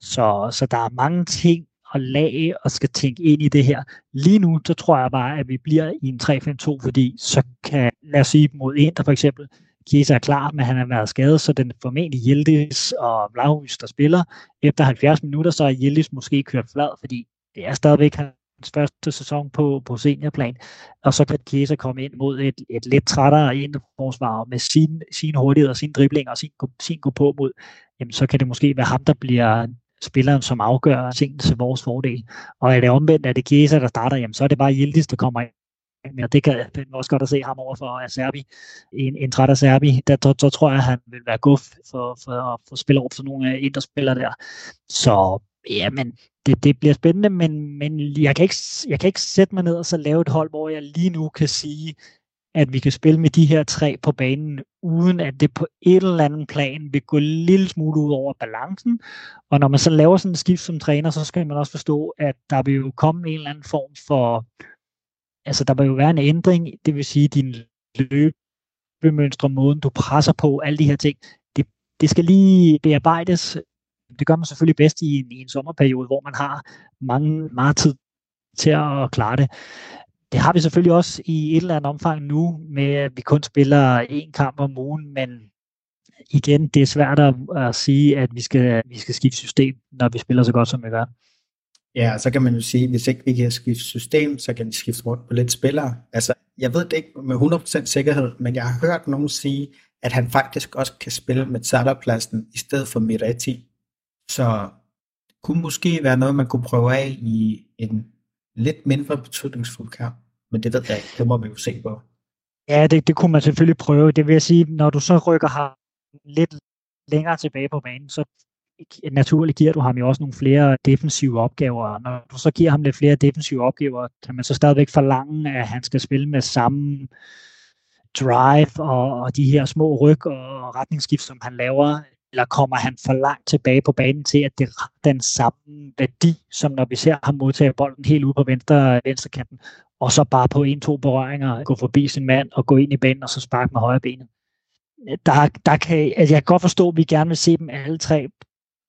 Så, så der er mange ting at lage og skal tænke ind i det her. Lige nu, så tror jeg bare, at vi bliver i en 3-5-2, fordi så kan, lad os sige mod en, der for eksempel, Kiesa er klar, men han har været skadet, så den formentlig Yildiz og Vlahovic, der spiller. Efter 70 minutter, så er Yildiz måske kørt flad, fordi det er stadigvæk hans første sæson på, på seniorplan, og så kan Chiesa komme ind mod et, et lidt trættere indforsvar med sin, sin hurtighed og sin dribling og sin, sin gå på mod, jamen så kan det måske være ham, der bliver spilleren, som afgør tingene til vores fordel. Og er det omvendt, at det Chiesa, der starter, jamen så er det bare Yildiz, der kommer ind. Men det kan jeg også godt at se ham over for Serbi. En, en træt af Serbi, der, der, der, tror jeg, at han vil være guf for, for at få spillet over for nogle af spiller der. Så ja, men det, det bliver spændende, men, men jeg, kan ikke, jeg kan ikke sætte mig ned og så lave et hold, hvor jeg lige nu kan sige, at vi kan spille med de her tre på banen, uden at det på et eller andet plan vil gå en lille smule ud over balancen. Og når man så laver sådan en skift som træner, så skal man også forstå, at der vil jo komme en eller anden form for, altså der vil jo være en ændring, det vil sige din løbemønstre, måden du presser på, alle de her ting, det, det skal lige bearbejdes det gør man selvfølgelig bedst i en, i en sommerperiode, hvor man har mange, meget tid til at klare det. Det har vi selvfølgelig også i et eller andet omfang nu, med at vi kun spiller én kamp om ugen, men igen, det er svært at, at sige, at vi skal, vi skal skifte system, når vi spiller så godt, som vi gør. Ja, så kan man jo sige, at hvis ikke vi kan skifte system, så kan vi skifte rundt på lidt spillere. Altså, jeg ved det ikke med 100% sikkerhed, men jeg har hørt nogen sige, at han faktisk også kan spille med Zala-pladsen i stedet for Miretti. Så kunne måske være noget, man kunne prøve af i en lidt mindre betydningsfuld kamp. Men det ved jeg ikke. Det må man jo se på. Ja, det, det kunne man selvfølgelig prøve. Det vil jeg sige, når du så rykker ham lidt længere tilbage på banen, så naturligt giver du ham jo også nogle flere defensive opgaver. Når du så giver ham lidt flere defensive opgaver, kan man så stadigvæk forlange, at han skal spille med samme drive og, og de her små ryg og retningsskift, som han laver eller kommer han for langt tilbage på banen til, at det har den samme værdi, som når vi ser ham modtage bolden helt ude på venstre, venstre kanten. og så bare på en-to berøringer gå forbi sin mand og gå ind i banen og så sparke med højre benet. Der, der kan, altså jeg kan godt forstå, at vi gerne vil se dem alle tre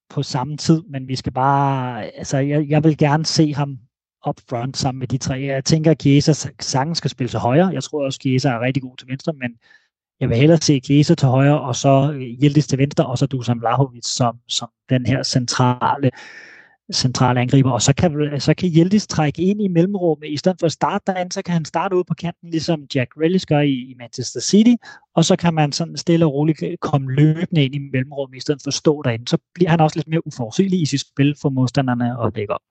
på samme tid, men vi skal bare, altså jeg, jeg vil gerne se ham up front sammen med de tre. Jeg tænker, at Chiesa sagtens skal spille til højre. Jeg tror også, at Chiesa er rigtig god til venstre, men jeg vil hellere se Chiesa til højre, og så Yildiz til venstre, og så Dusan Vlahovic som, som den her centrale centrale angriber, og så kan, så kan Yildiz trække ind i mellemrummet. I stedet for at starte derinde, så kan han starte ude på kanten, ligesom Jack Grealish gør i, i Manchester City, og så kan man sådan stille og roligt komme løbende ind i mellemrummet, i stedet for at stå derinde. Så bliver han også lidt mere uforudsigelig i sit spil for modstanderne og dække op.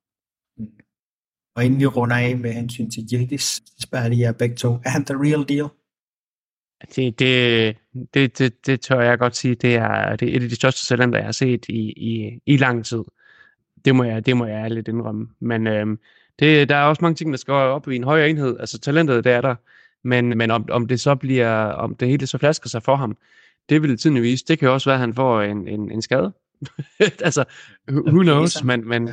Og inden vi runder af med hensyn til Yildiz, spørger jeg begge to, er han the real deal? Det, det, det, det, det tør jeg godt sige, det er, det er et af de største talenter, jeg har set i, i, i lang tid. Det må jeg, det må jeg lidt indrømme. Men øhm, det, der er også mange ting, der skal op i en højere enhed. Altså talentet, det er der. Men, men om, om det så bliver, om det hele så flasker sig for ham, det vil tiden vise. Det kan jo også være, at han får en, en, en skade. altså, who knows, men, men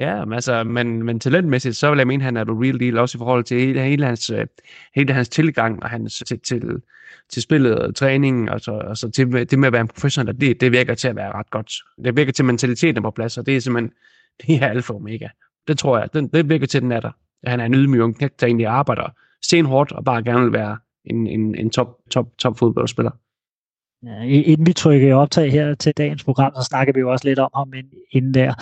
ja, men, altså, men, men talentmæssigt, så vil jeg mene, at han er the real deal, også i forhold til hele, hele, hans, øh, hele hans tilgang og hans til, til, til spillet og træningen, og så, og så til det med at være en professionel, det, det virker til at være ret godt. Det virker til, mentaliteten på plads, og det er simpelthen, det er alfa og omega. Det tror jeg, det, det virker til, den er der. Han er en ydmyg ung knægt, der egentlig arbejder stenhårdt, og bare gerne vil være en, en, en top, top, top fodboldspiller. Ja, inden vi trykker optag her til dagens program, så snakker vi jo også lidt om ham inden der.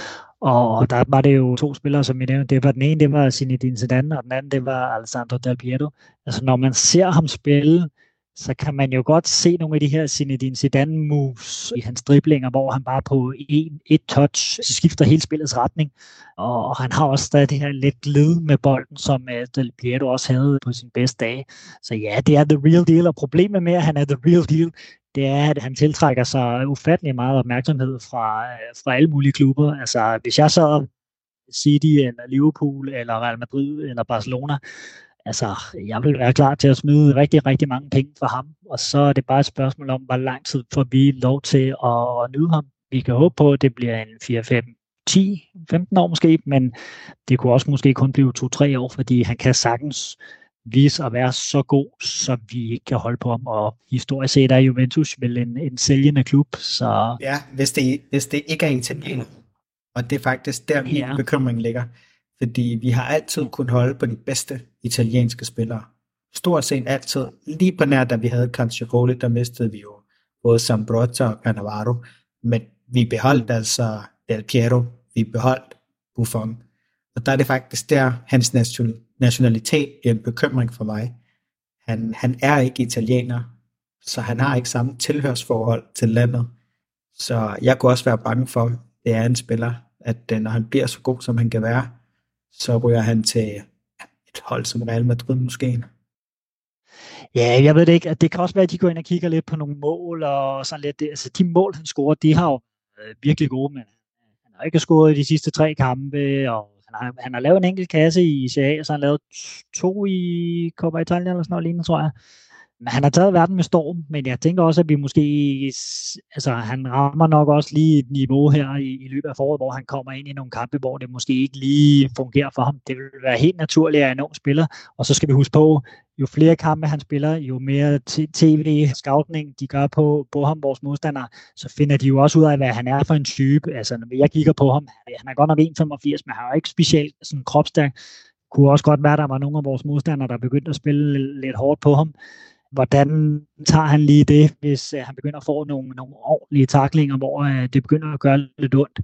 Og der var det jo to spillere, som I nævnte. Det var den ene, det var Zinedine Zidane, og den anden, det var Alessandro Del Piero. Altså når man ser ham spille, så kan man jo godt se nogle af de her Zinedine Zidane moves i hans driblinger, hvor han bare på en, et touch skifter hele spillets retning. Og, og han har også stadig det her lidt glid med bolden, som øh, Del Piero også havde på sin bedste dag. Så ja, det er the real deal, og problemet med, at han er the real deal, det er, at han tiltrækker sig ufattelig meget opmærksomhed fra, fra alle mulige klubber. Altså, hvis jeg så City, eller Liverpool, eller Real Madrid, eller Barcelona, altså, jeg vil være klar til at smide rigtig, rigtig mange penge for ham, og så er det bare et spørgsmål om, hvor lang tid får vi lov til at, at nyde ham. Vi kan håbe på, at det bliver en 4, 5, 10, 15 år måske, men det kunne også måske kun blive 2-3 år, fordi han kan sagtens vise at være så god, så vi ikke kan holde på ham. Og historisk set er Juventus vel en, en sælgende klub. Så... Ja, hvis det, hvis det ikke er italiener. Og det er faktisk der, min ja. bekymring ligger. Fordi vi har altid kunnet holde på de bedste italienske spillere. Stort set altid. Lige på nær, da vi havde Canciaroli, der mistede vi jo både Sambrotta og Cannavaro. Men vi beholdt altså Del Piero, vi beholdt Buffon. Og der er det faktisk der, hans nationalitet er en bekymring for mig. Han, han er ikke italiener, så han har ikke samme tilhørsforhold til landet. Så jeg kunne også være bange for, at det er en spiller, at øh, når han bliver så god, som han kan være, så ryger han til et hold som Real Madrid måske. Ja, jeg ved det ikke. Det kan også være, at de går ind og kigger lidt på nogle mål og sådan lidt. Altså, de mål, han scorer, de har jo øh, virkelig gode, men han har ikke scoret i de sidste tre kampe, og han har, han har lavet en enkelt kasse i CA, og så har han lavet to i Coppa Italia eller sådan noget lignende, tror jeg. Men han har taget verden med storm, men jeg tænker også, at vi måske, altså han rammer nok også lige et niveau her i, i løbet af foråret, hvor han kommer ind i nogle kampe, hvor det måske ikke lige fungerer for ham. Det vil være helt naturligt, at en ung spiller, og så skal vi huske på, jo flere kampe han spiller, jo mere tv-scoutning de gør på, på ham, vores modstandere, så finder de jo også ud af, hvad han er for en type. Altså, når jeg kigger på ham, han er godt nok 1,85, men han er jo ikke specielt sådan kropstærk. Kunne også godt være, at der var nogle af vores modstandere, der begyndte at spille lidt hårdt på ham hvordan tager han lige det, hvis øh, han begynder at få nogle, nogle ordentlige taklinger, hvor øh, det begynder at gøre lidt ondt.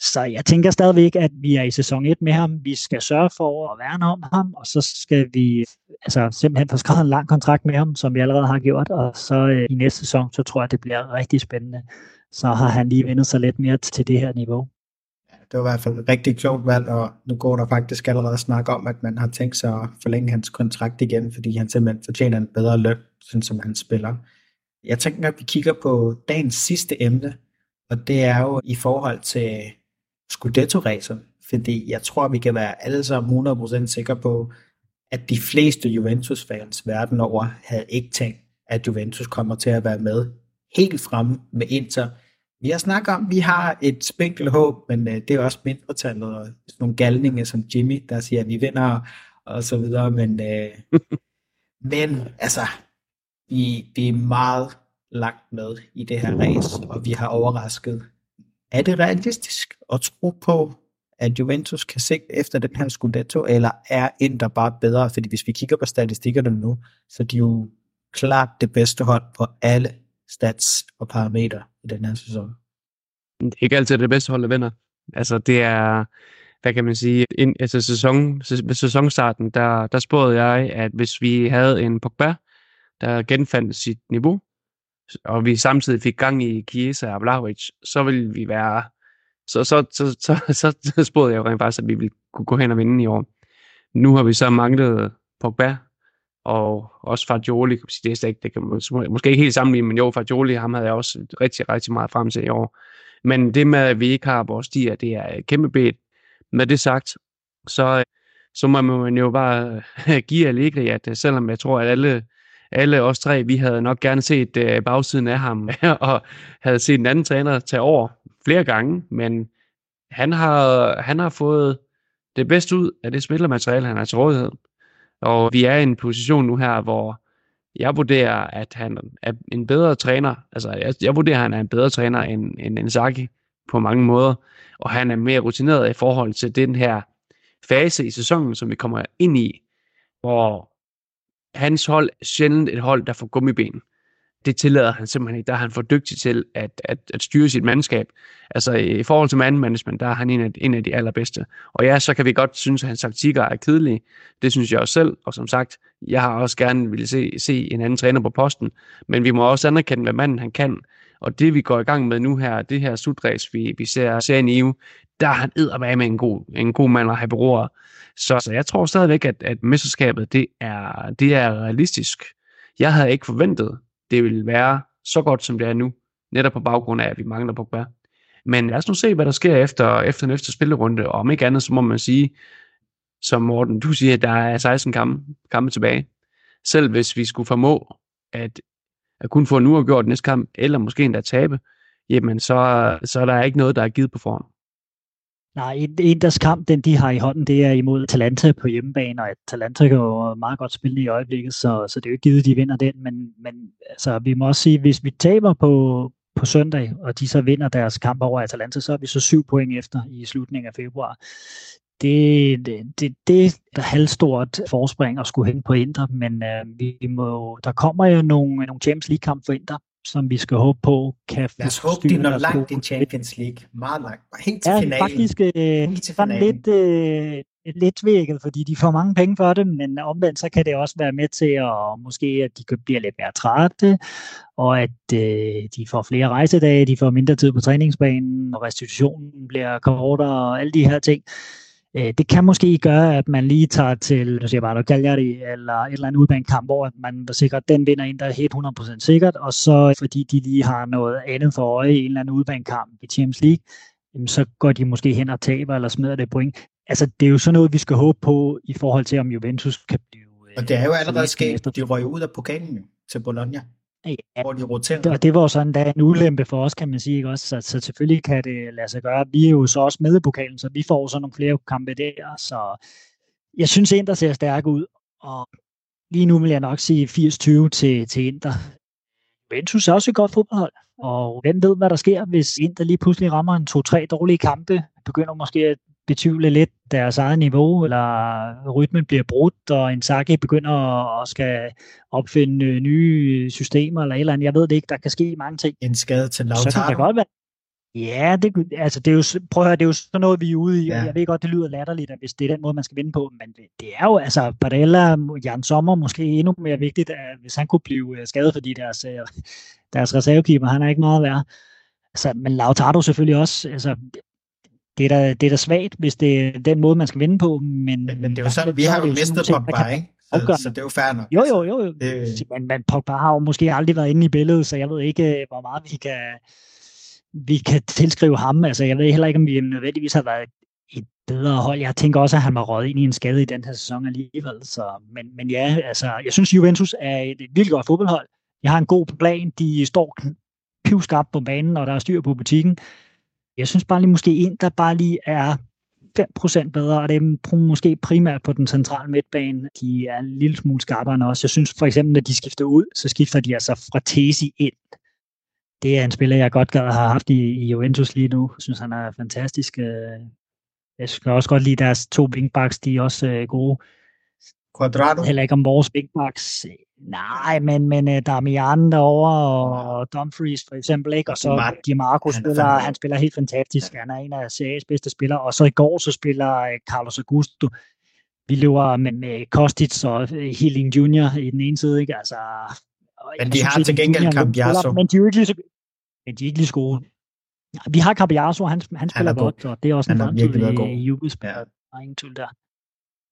Så jeg tænker stadigvæk, at vi er i sæson 1 med ham. Vi skal sørge for at værne om ham, og så skal vi altså, simpelthen få skrevet en lang kontrakt med ham, som vi allerede har gjort, og så øh, i næste sæson, så tror jeg, det bliver rigtig spændende. Så har han lige vendt sig lidt mere til det her niveau det var i hvert fald et rigtig klogt valg, og nu går der faktisk allerede snak om, at man har tænkt sig at forlænge hans kontrakt igen, fordi han simpelthen fortjener en bedre løn, sådan som han spiller. Jeg tænker, at vi kigger på dagens sidste emne, og det er jo i forhold til Scudetto-racen, fordi jeg tror, vi kan være alle sammen 100% sikre på, at de fleste Juventus-fans verden over havde ikke tænkt, at Juventus kommer til at være med helt fremme med Inter vi har snakket om, at vi har et spinkelt håb, men øh, det er også mindretallet og sådan nogle galninge som Jimmy, der siger, at vi vinder og så videre, men, øh, men altså, vi, vi er meget langt med i det her race, og vi har overrasket. Er det realistisk at tro på, at Juventus kan sigte efter den her Scudetto, eller er Inter bare bedre? Fordi hvis vi kigger på statistikkerne nu, så er de jo klart det bedste hold på alle stats og parametre i den her sæson. Ikke altid det bedste hold, der vinder. Altså, det er, hvad kan man sige, ind, altså sæson, ved sæsonstarten, der, der spåede jeg, at hvis vi havde en Pogba, der genfandt sit niveau, og vi samtidig fik gang i Chiesa og Vlahovic, så ville vi være, så, så, så, så, så, så spåede jeg jo rent faktisk, at vi ville kunne gå hen og vinde i år. Nu har vi så manglet Pogba, og også Fagioli, kan sige, det, er ikke, det kan måske, måske ikke helt sammenligne, men jo, Fagioli, ham havde jeg også rigtig, rigtig meget frem til i år. Men det med, at vi ikke har vores stier, det er kæmpe bedt. Med det sagt, så, så må man jo bare øh, give Allegri, at øh, selvom jeg tror, at alle, alle os tre, vi havde nok gerne set øh, bagsiden af ham, og havde set en anden træner tage over flere gange, men han har, han har fået det bedste ud af det spillermateriale, han har til rådighed. Og vi er i en position nu her, hvor jeg vurderer, at han er en bedre træner. Altså, jeg, jeg vurderer, at han er en bedre træner end, end Inzaghi på mange måder. Og han er mere rutineret i forhold til den her fase i sæsonen, som vi kommer ind i, hvor hans hold sjældent et hold, der får gummiben det tillader han simpelthen ikke. Der er han for dygtig til at, at, at styre sit mandskab. Altså i forhold til mandmanagement, der er han en af, en af de allerbedste. Og ja, så kan vi godt synes, at hans taktikker er kedelige. Det synes jeg også selv. Og som sagt, jeg har også gerne ville se, se en anden træner på posten. Men vi må også anerkende, hvad manden han kan. Og det vi går i gang med nu her, det her slutræs, vi, vi ser, ser i EU, der er han med en god, en god mand at have beror. Så, så jeg tror stadigvæk, at, at mesterskabet, det er, det er realistisk. Jeg havde ikke forventet, det vil være så godt, som det er nu, netop på baggrund af, at vi mangler Pogba. Men lad os nu se, hvad der sker efter, efter næste spillerunde, og om ikke andet, så må man sige, som Morten, du siger, at der er 16 kampe, kampe tilbage. Selv hvis vi skulle formå at, at kun få en uafgjort næste kamp, eller måske endda tabe, jamen så, så er der ikke noget, der er givet på forhånd. Nej, en, en deres kamp, den de har i hånden, det er imod Atalanta på hjemmebane, og Atalanta kan jo meget godt spille i øjeblikket, så, så det er jo ikke givet, de vinder den, men, men altså, vi må også sige, hvis vi taber på, på søndag, og de så vinder deres kamp over Atalanta, så er vi så syv point efter i slutningen af februar. Det, det, det, det er halvstort forspring at skulle hen på Inter, men øh, vi må, der kommer jo nogle, nogle Champions League-kamp for Inter, som vi skal håbe på kan Lad os håbe, de når langt i Champions League. Meget langt. Helt til ja, finalen. faktisk øh, Helt til finalen. lidt, øh, lidt vækket, fordi de får mange penge for det, men omvendt så kan det også være med til, at måske at de bliver lidt mere trætte, og at øh, de får flere rejsedage, de får mindre tid på træningsbanen, og restitutionen bliver kortere, og alle de her ting. Øh, det kan måske gøre, at man lige tager til, nu siger bare, Cagliari eller et eller andet udbanekamp, hvor man sikkert den vinder ind, der er helt 100% sikkert, og så fordi de lige har noget andet for øje i en eller anden udbanekamp i Champions League, så går de måske hen og taber eller smider det point. Altså, det er jo sådan noget, vi skal håbe på i forhold til, om Juventus kan blive... Og det er jo allerede sket. De røg ud af pokalen til Bologna ja, hvor de roterer. Og det var sådan da en ulempe for os, kan man sige. Ikke? Også, så, så selvfølgelig kan det lade sig gøre. Vi er jo så også med i pokalen, så vi får så nogle flere kampe der. Så jeg synes, Inter ser stærk ud. Og lige nu vil jeg nok sige 80-20 til, til Inter. Juventus er også et godt fodboldhold. Og hvem ved, hvad der sker, hvis Inter lige pludselig rammer en to-tre dårlige kampe, begynder måske at betvivle lidt deres eget niveau, eller rytmen bliver brudt, og en Saki begynder at skal opfinde nye systemer, eller et eller andet. Jeg ved det ikke, der kan ske mange ting. En skade til Lautaro. Så kan det godt være. Ja, det, altså det er jo, prøv at høre, det er jo sådan noget, vi er ude i. Ja. Jeg ved godt, det lyder latterligt, at hvis det er den måde, man skal vinde på, men det, det er jo, altså Barella, Jan Sommer, måske endnu mere vigtigt, at hvis han kunne blive øh, skadet, fordi deres, øh, deres reservekeeper, han er ikke meget værd. Altså, men Lautaro selvfølgelig også, altså, det er da, det er da svagt, hvis det er den måde, man skal vinde på. Men, men, men det er jo sådan, vi har jo mistet Pogba, ikke? Så, så det er jo fair nok. Jo, jo, jo. jo. Det... Men, men Pogba har jo måske aldrig været inde i billedet, så jeg ved ikke, hvor meget vi kan, vi kan tilskrive ham. Altså, jeg ved heller ikke, om vi nødvendigvis har været et bedre hold. Jeg tænker også, at han var røget ind i en skade i den her sæson alligevel. Så, men, men ja, altså, jeg synes, Juventus er et, et virkelig godt fodboldhold. Jeg har en god plan. De står pivskarpt på banen, og der er styr på butikken. Jeg synes bare lige måske en, der bare lige er 5% bedre, og det er måske primært på den centrale midtbane. De er en lille smule skarpere os. Jeg synes for eksempel, når de skifter ud, så skifter de altså fra Tesi ind. Det er en spiller, jeg godt gad have haft i, i Juventus lige nu. Jeg synes, han er fantastisk. Øh. Jeg skal også godt lide deres to wingbacks, de er også øh, gode. Quadrado? Heller ikke om vores wingbacks. Nej, men, men uh, Damian derovre og Dumfries for eksempel, ikke? og så Di Marco spiller, han spiller helt fantastisk. Han er en af Serias bedste spillere. Og så i går så spiller uh, Carlos Augusto. Vi løber med, med Kostic og Healing Junior i den ene side, ikke? Altså, men de har til gengæld Cambiaso. Men de er ikke lige så, men de er ikke lige så gode. Vi har Cambiaso, han, han spiller han godt, og det er også en fremtid i Juventus. Ja. Der er ingen tvivl der.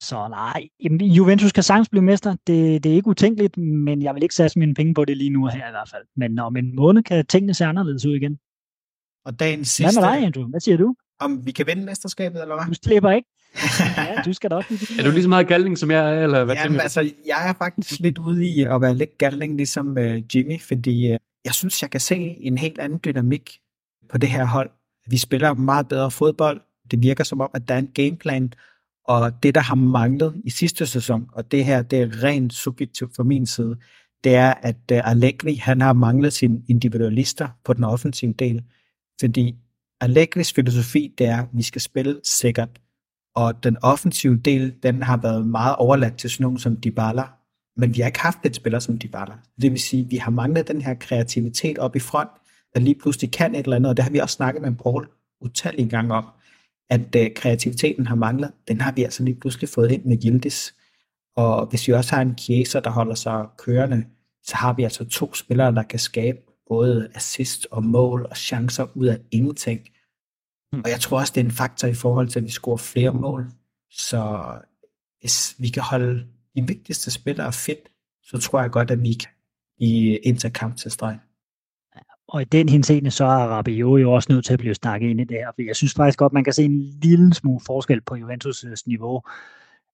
Så nej, Juventus kan sagtens blive mester. Det, det er ikke utænkeligt, men jeg vil ikke sætte mine penge på det lige nu her i hvert fald. Men om en måned kan tingene se anderledes ud igen. Og dagens sidste... Hvad med dig, Andrew? Hvad siger du? Om vi kan vinde mesterskabet, eller hvad? Du slipper ikke. ja, du skal da også Er du lige så meget galning, som jeg er, eller hvad Jamen, altså, jeg er faktisk lidt ude i at være lidt galning, ligesom uh, Jimmy, fordi uh, jeg synes, jeg kan se en helt anden dynamik på det her hold. Vi spiller meget bedre fodbold. Det virker som om, at der er en gameplan, og det, der har manglet i sidste sæson, og det her, det er rent subjektivt fra min side, det er, at øh, Allegri, han har manglet sine individualister på den offensive del, fordi Allegris filosofi, det er, at vi skal spille sikkert, og den offensive del, den har været meget overladt til sådan nogen som Dybala, men vi har ikke haft et spiller som Dybala. Det vil sige, at vi har manglet den her kreativitet op i front, der lige pludselig kan et eller andet, og det har vi også snakket med Paul utallige gange om at øh, kreativiteten har manglet, den har vi altså lige pludselig fået ind med Gildis. Og hvis vi også har en Chiesa, der holder sig kørende, så har vi altså to spillere, der kan skabe både assist og mål og chancer ud af ingenting. Mm. Og jeg tror også, det er en faktor i forhold til, at vi scorer flere mål. Så hvis vi kan holde de vigtigste spillere fedt, så tror jeg godt, at vi kan i interkamp til streg. Og i den henseende, så er Rabiot jo også nødt til at blive snakket ind i det her, for jeg synes faktisk godt, man kan se en lille smule forskel på Juventus' niveau,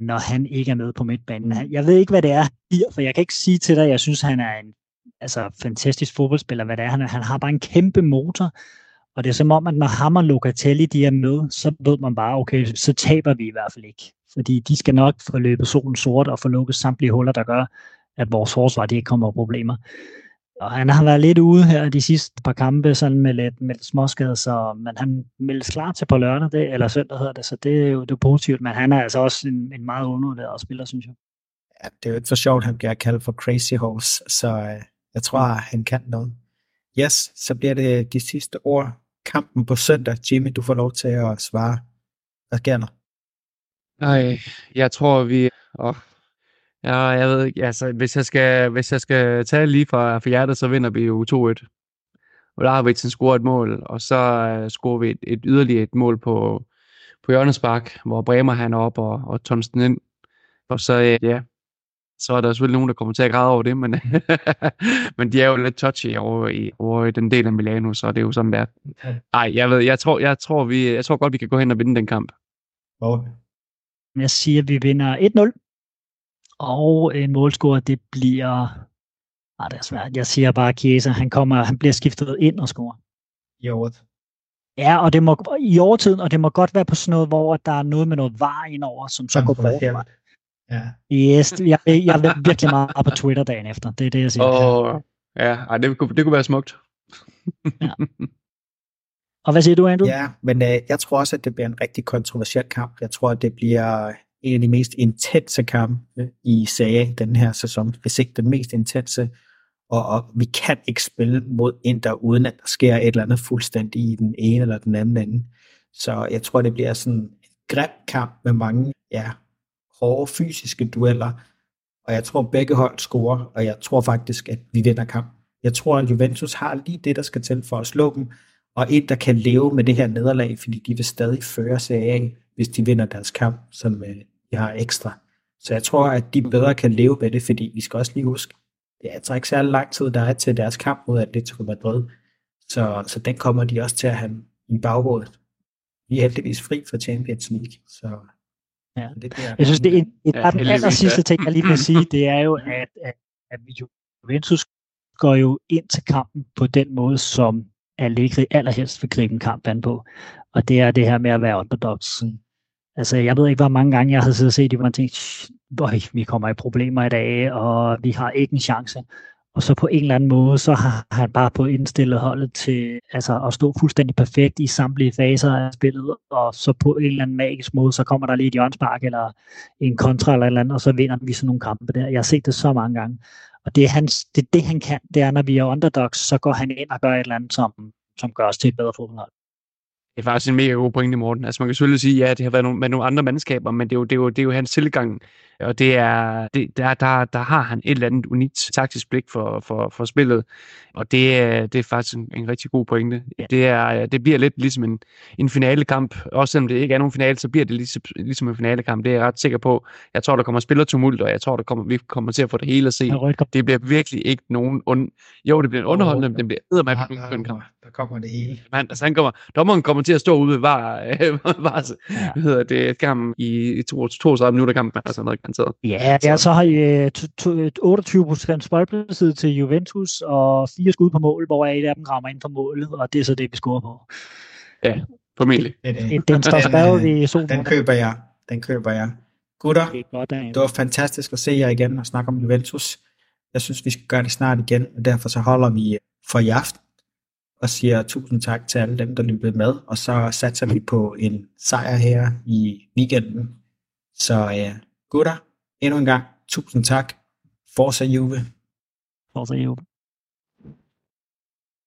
når han ikke er med på midtbanen. Jeg ved ikke, hvad det er, for jeg kan ikke sige til dig, at jeg synes, han er en altså, fantastisk fodboldspiller, hvad det er. Han, er. han har bare en kæmpe motor, og det er som om, at når ham og Locatelli de er med, så ved man bare, okay, så taber vi i hvert fald ikke. Fordi de skal nok få løbet solen sort og få lukket samtlige huller, der gør, at vores forsvar de ikke kommer problemer. Og han har været lidt ude her de sidste par kampe sådan med lidt, med lidt småskade, så, men han meldes klar til på lørdag, det, eller søndag hedder det, så det er jo det er positivt, men han er altså også en, en meget undervurderet spiller, synes jeg. Ja, det er jo ikke for sjovt, han bliver kaldt for Crazy Horse, så øh, jeg tror, mm. han kan noget. Yes, så bliver det de sidste ord. Kampen på søndag. Jimmy, du får lov til at svare. Hvad sker der? Nej, jeg tror, vi... Åh, Ja, jeg ved ikke, altså, hvis jeg skal, hvis jeg skal tage lige fra, fra hjertet, så vinder vi jo 2-1. Og der har vi scoret et mål, og så uh, scorer vi et, et yderligere et mål på, på hjørnespark, hvor Bremer han er op og, og Thomsen ind. Og så, uh, ja, så er der selvfølgelig nogen, der kommer til at græde over det, men, men de er jo lidt touchy over i, over i den del af Milano, så det er jo sådan der. Nej, jeg ved, jeg tror, jeg tror, vi, jeg tror godt, vi kan gå hen og vinde den kamp. Okay. Jeg siger, at vi vinder 1-0. Og en målscorer, det bliver... Ah, det er svært. Jeg siger bare, Chiesa, han, kommer, han bliver skiftet ind og scorer. I år. Ja, og det må, i overtiden, og det må godt være på sådan noget, hvor der er noget med noget var indover, som så går bort. Ja. Yes, jeg, jeg er virkelig meget på Twitter dagen efter. Det er det, jeg siger. Oh, ja, ej, det, kunne, det kunne være smukt. ja. Og hvad siger du, Andrew? Ja, men øh, jeg tror også, at det bliver en rigtig kontroversiel kamp. Jeg tror, at det bliver en af de mest intense kampe i Serie den her sæson, hvis ikke den mest intense, og, og vi kan ikke spille mod Inter, uden at der sker et eller andet fuldstændig i den ene eller den anden ende. Så jeg tror, det bliver sådan en grim kamp med mange ja, hårde fysiske dueller, og jeg tror, begge hold scorer, og jeg tror faktisk, at vi vinder kamp. Jeg tror, at Juventus har lige det, der skal til for at slå dem, og et, der kan leve med det her nederlag, fordi de vil stadig føre sig af, hvis de vinder deres kamp, som øh, de har ekstra. Så jeg tror, at de bedre kan leve med det, fordi vi skal også lige huske, det er altså ikke særlig lang tid, der er til deres kamp mod Atletico Madrid. Så, så den kommer de også til at have i baghovedet. Vi er heldigvis fri for Champions League, så Ja. Det bliver, jeg synes, det er et, et ja, den aller sidste ting, jeg lige vil sige, det er jo, at, at, at Juventus går jo ind til kampen på den måde, som Allegri allerhelst vil gribe en kamp an på. Og det er det her med at være underdogs. Altså, jeg ved ikke, hvor mange gange jeg har siddet og set, at man tænkt, vi kommer i problemer i dag, og vi har ikke en chance. Og så på en eller anden måde, så har han bare på indstillet holdet til altså, at stå fuldstændig perfekt i samtlige faser af spillet, og så på en eller anden magisk måde, så kommer der lige et hjørnspark eller en kontra eller, eller andet, og så vinder vi sådan nogle kampe der. Jeg har set det så mange gange. Og det er, hans, det, det, han kan, det er, når vi er underdogs, så går han ind og gør et eller andet, som, som gør os til et bedre fodboldhold. Det er faktisk en mega god pointe, Morten. Altså man kan selvfølgelig sige, ja, det har været nogle, med nogle andre mandskaber, men det er jo, det er jo, det er jo hans tilgang og det er, det, der, der, der har han et eller andet unikt taktisk blik for, for, for spillet, og det, er, det er faktisk en, en rigtig god pointe. Ja. Det, er, det bliver lidt ligesom en, en finalekamp, også selvom det ikke er nogen finale, så bliver det ligesom, ligesom en finalekamp, det er jeg ret sikker på. Jeg tror, der kommer spillertumult, og jeg tror, der kommer, vi kommer til at få det hele at se. Det bliver virkelig ikke nogen... Und... Jo, det bliver en underholdende, men det bliver eddermame en kamp. Der kommer det hele. Man, altså, han kommer, dommeren kommer til at stå ude ved var, var ja. hvad hedder det, kamp i, i 32 minutter kamp, altså noget garanteret. Ja, ja så har I uh, 28 procent boldbesiddelse til Juventus og fire skud på mål, hvor et af dem rammer ind på målet, og det er så det, vi scorer på. Ja, formentlig. Det, det, den står skrevet i solen. Den køber jeg. Den køber jeg. Gutter, det, godt, det var fantastisk at se jer igen og snakke om Juventus. Jeg synes, vi skal gøre det snart igen, og derfor så holder vi for i aften og siger tusind tak til alle dem, der lyttede med, og så satser vi på en sejr her i weekenden. Så uh, gutter, endnu en gang tusind tak. Forza Juve. Forza Juve.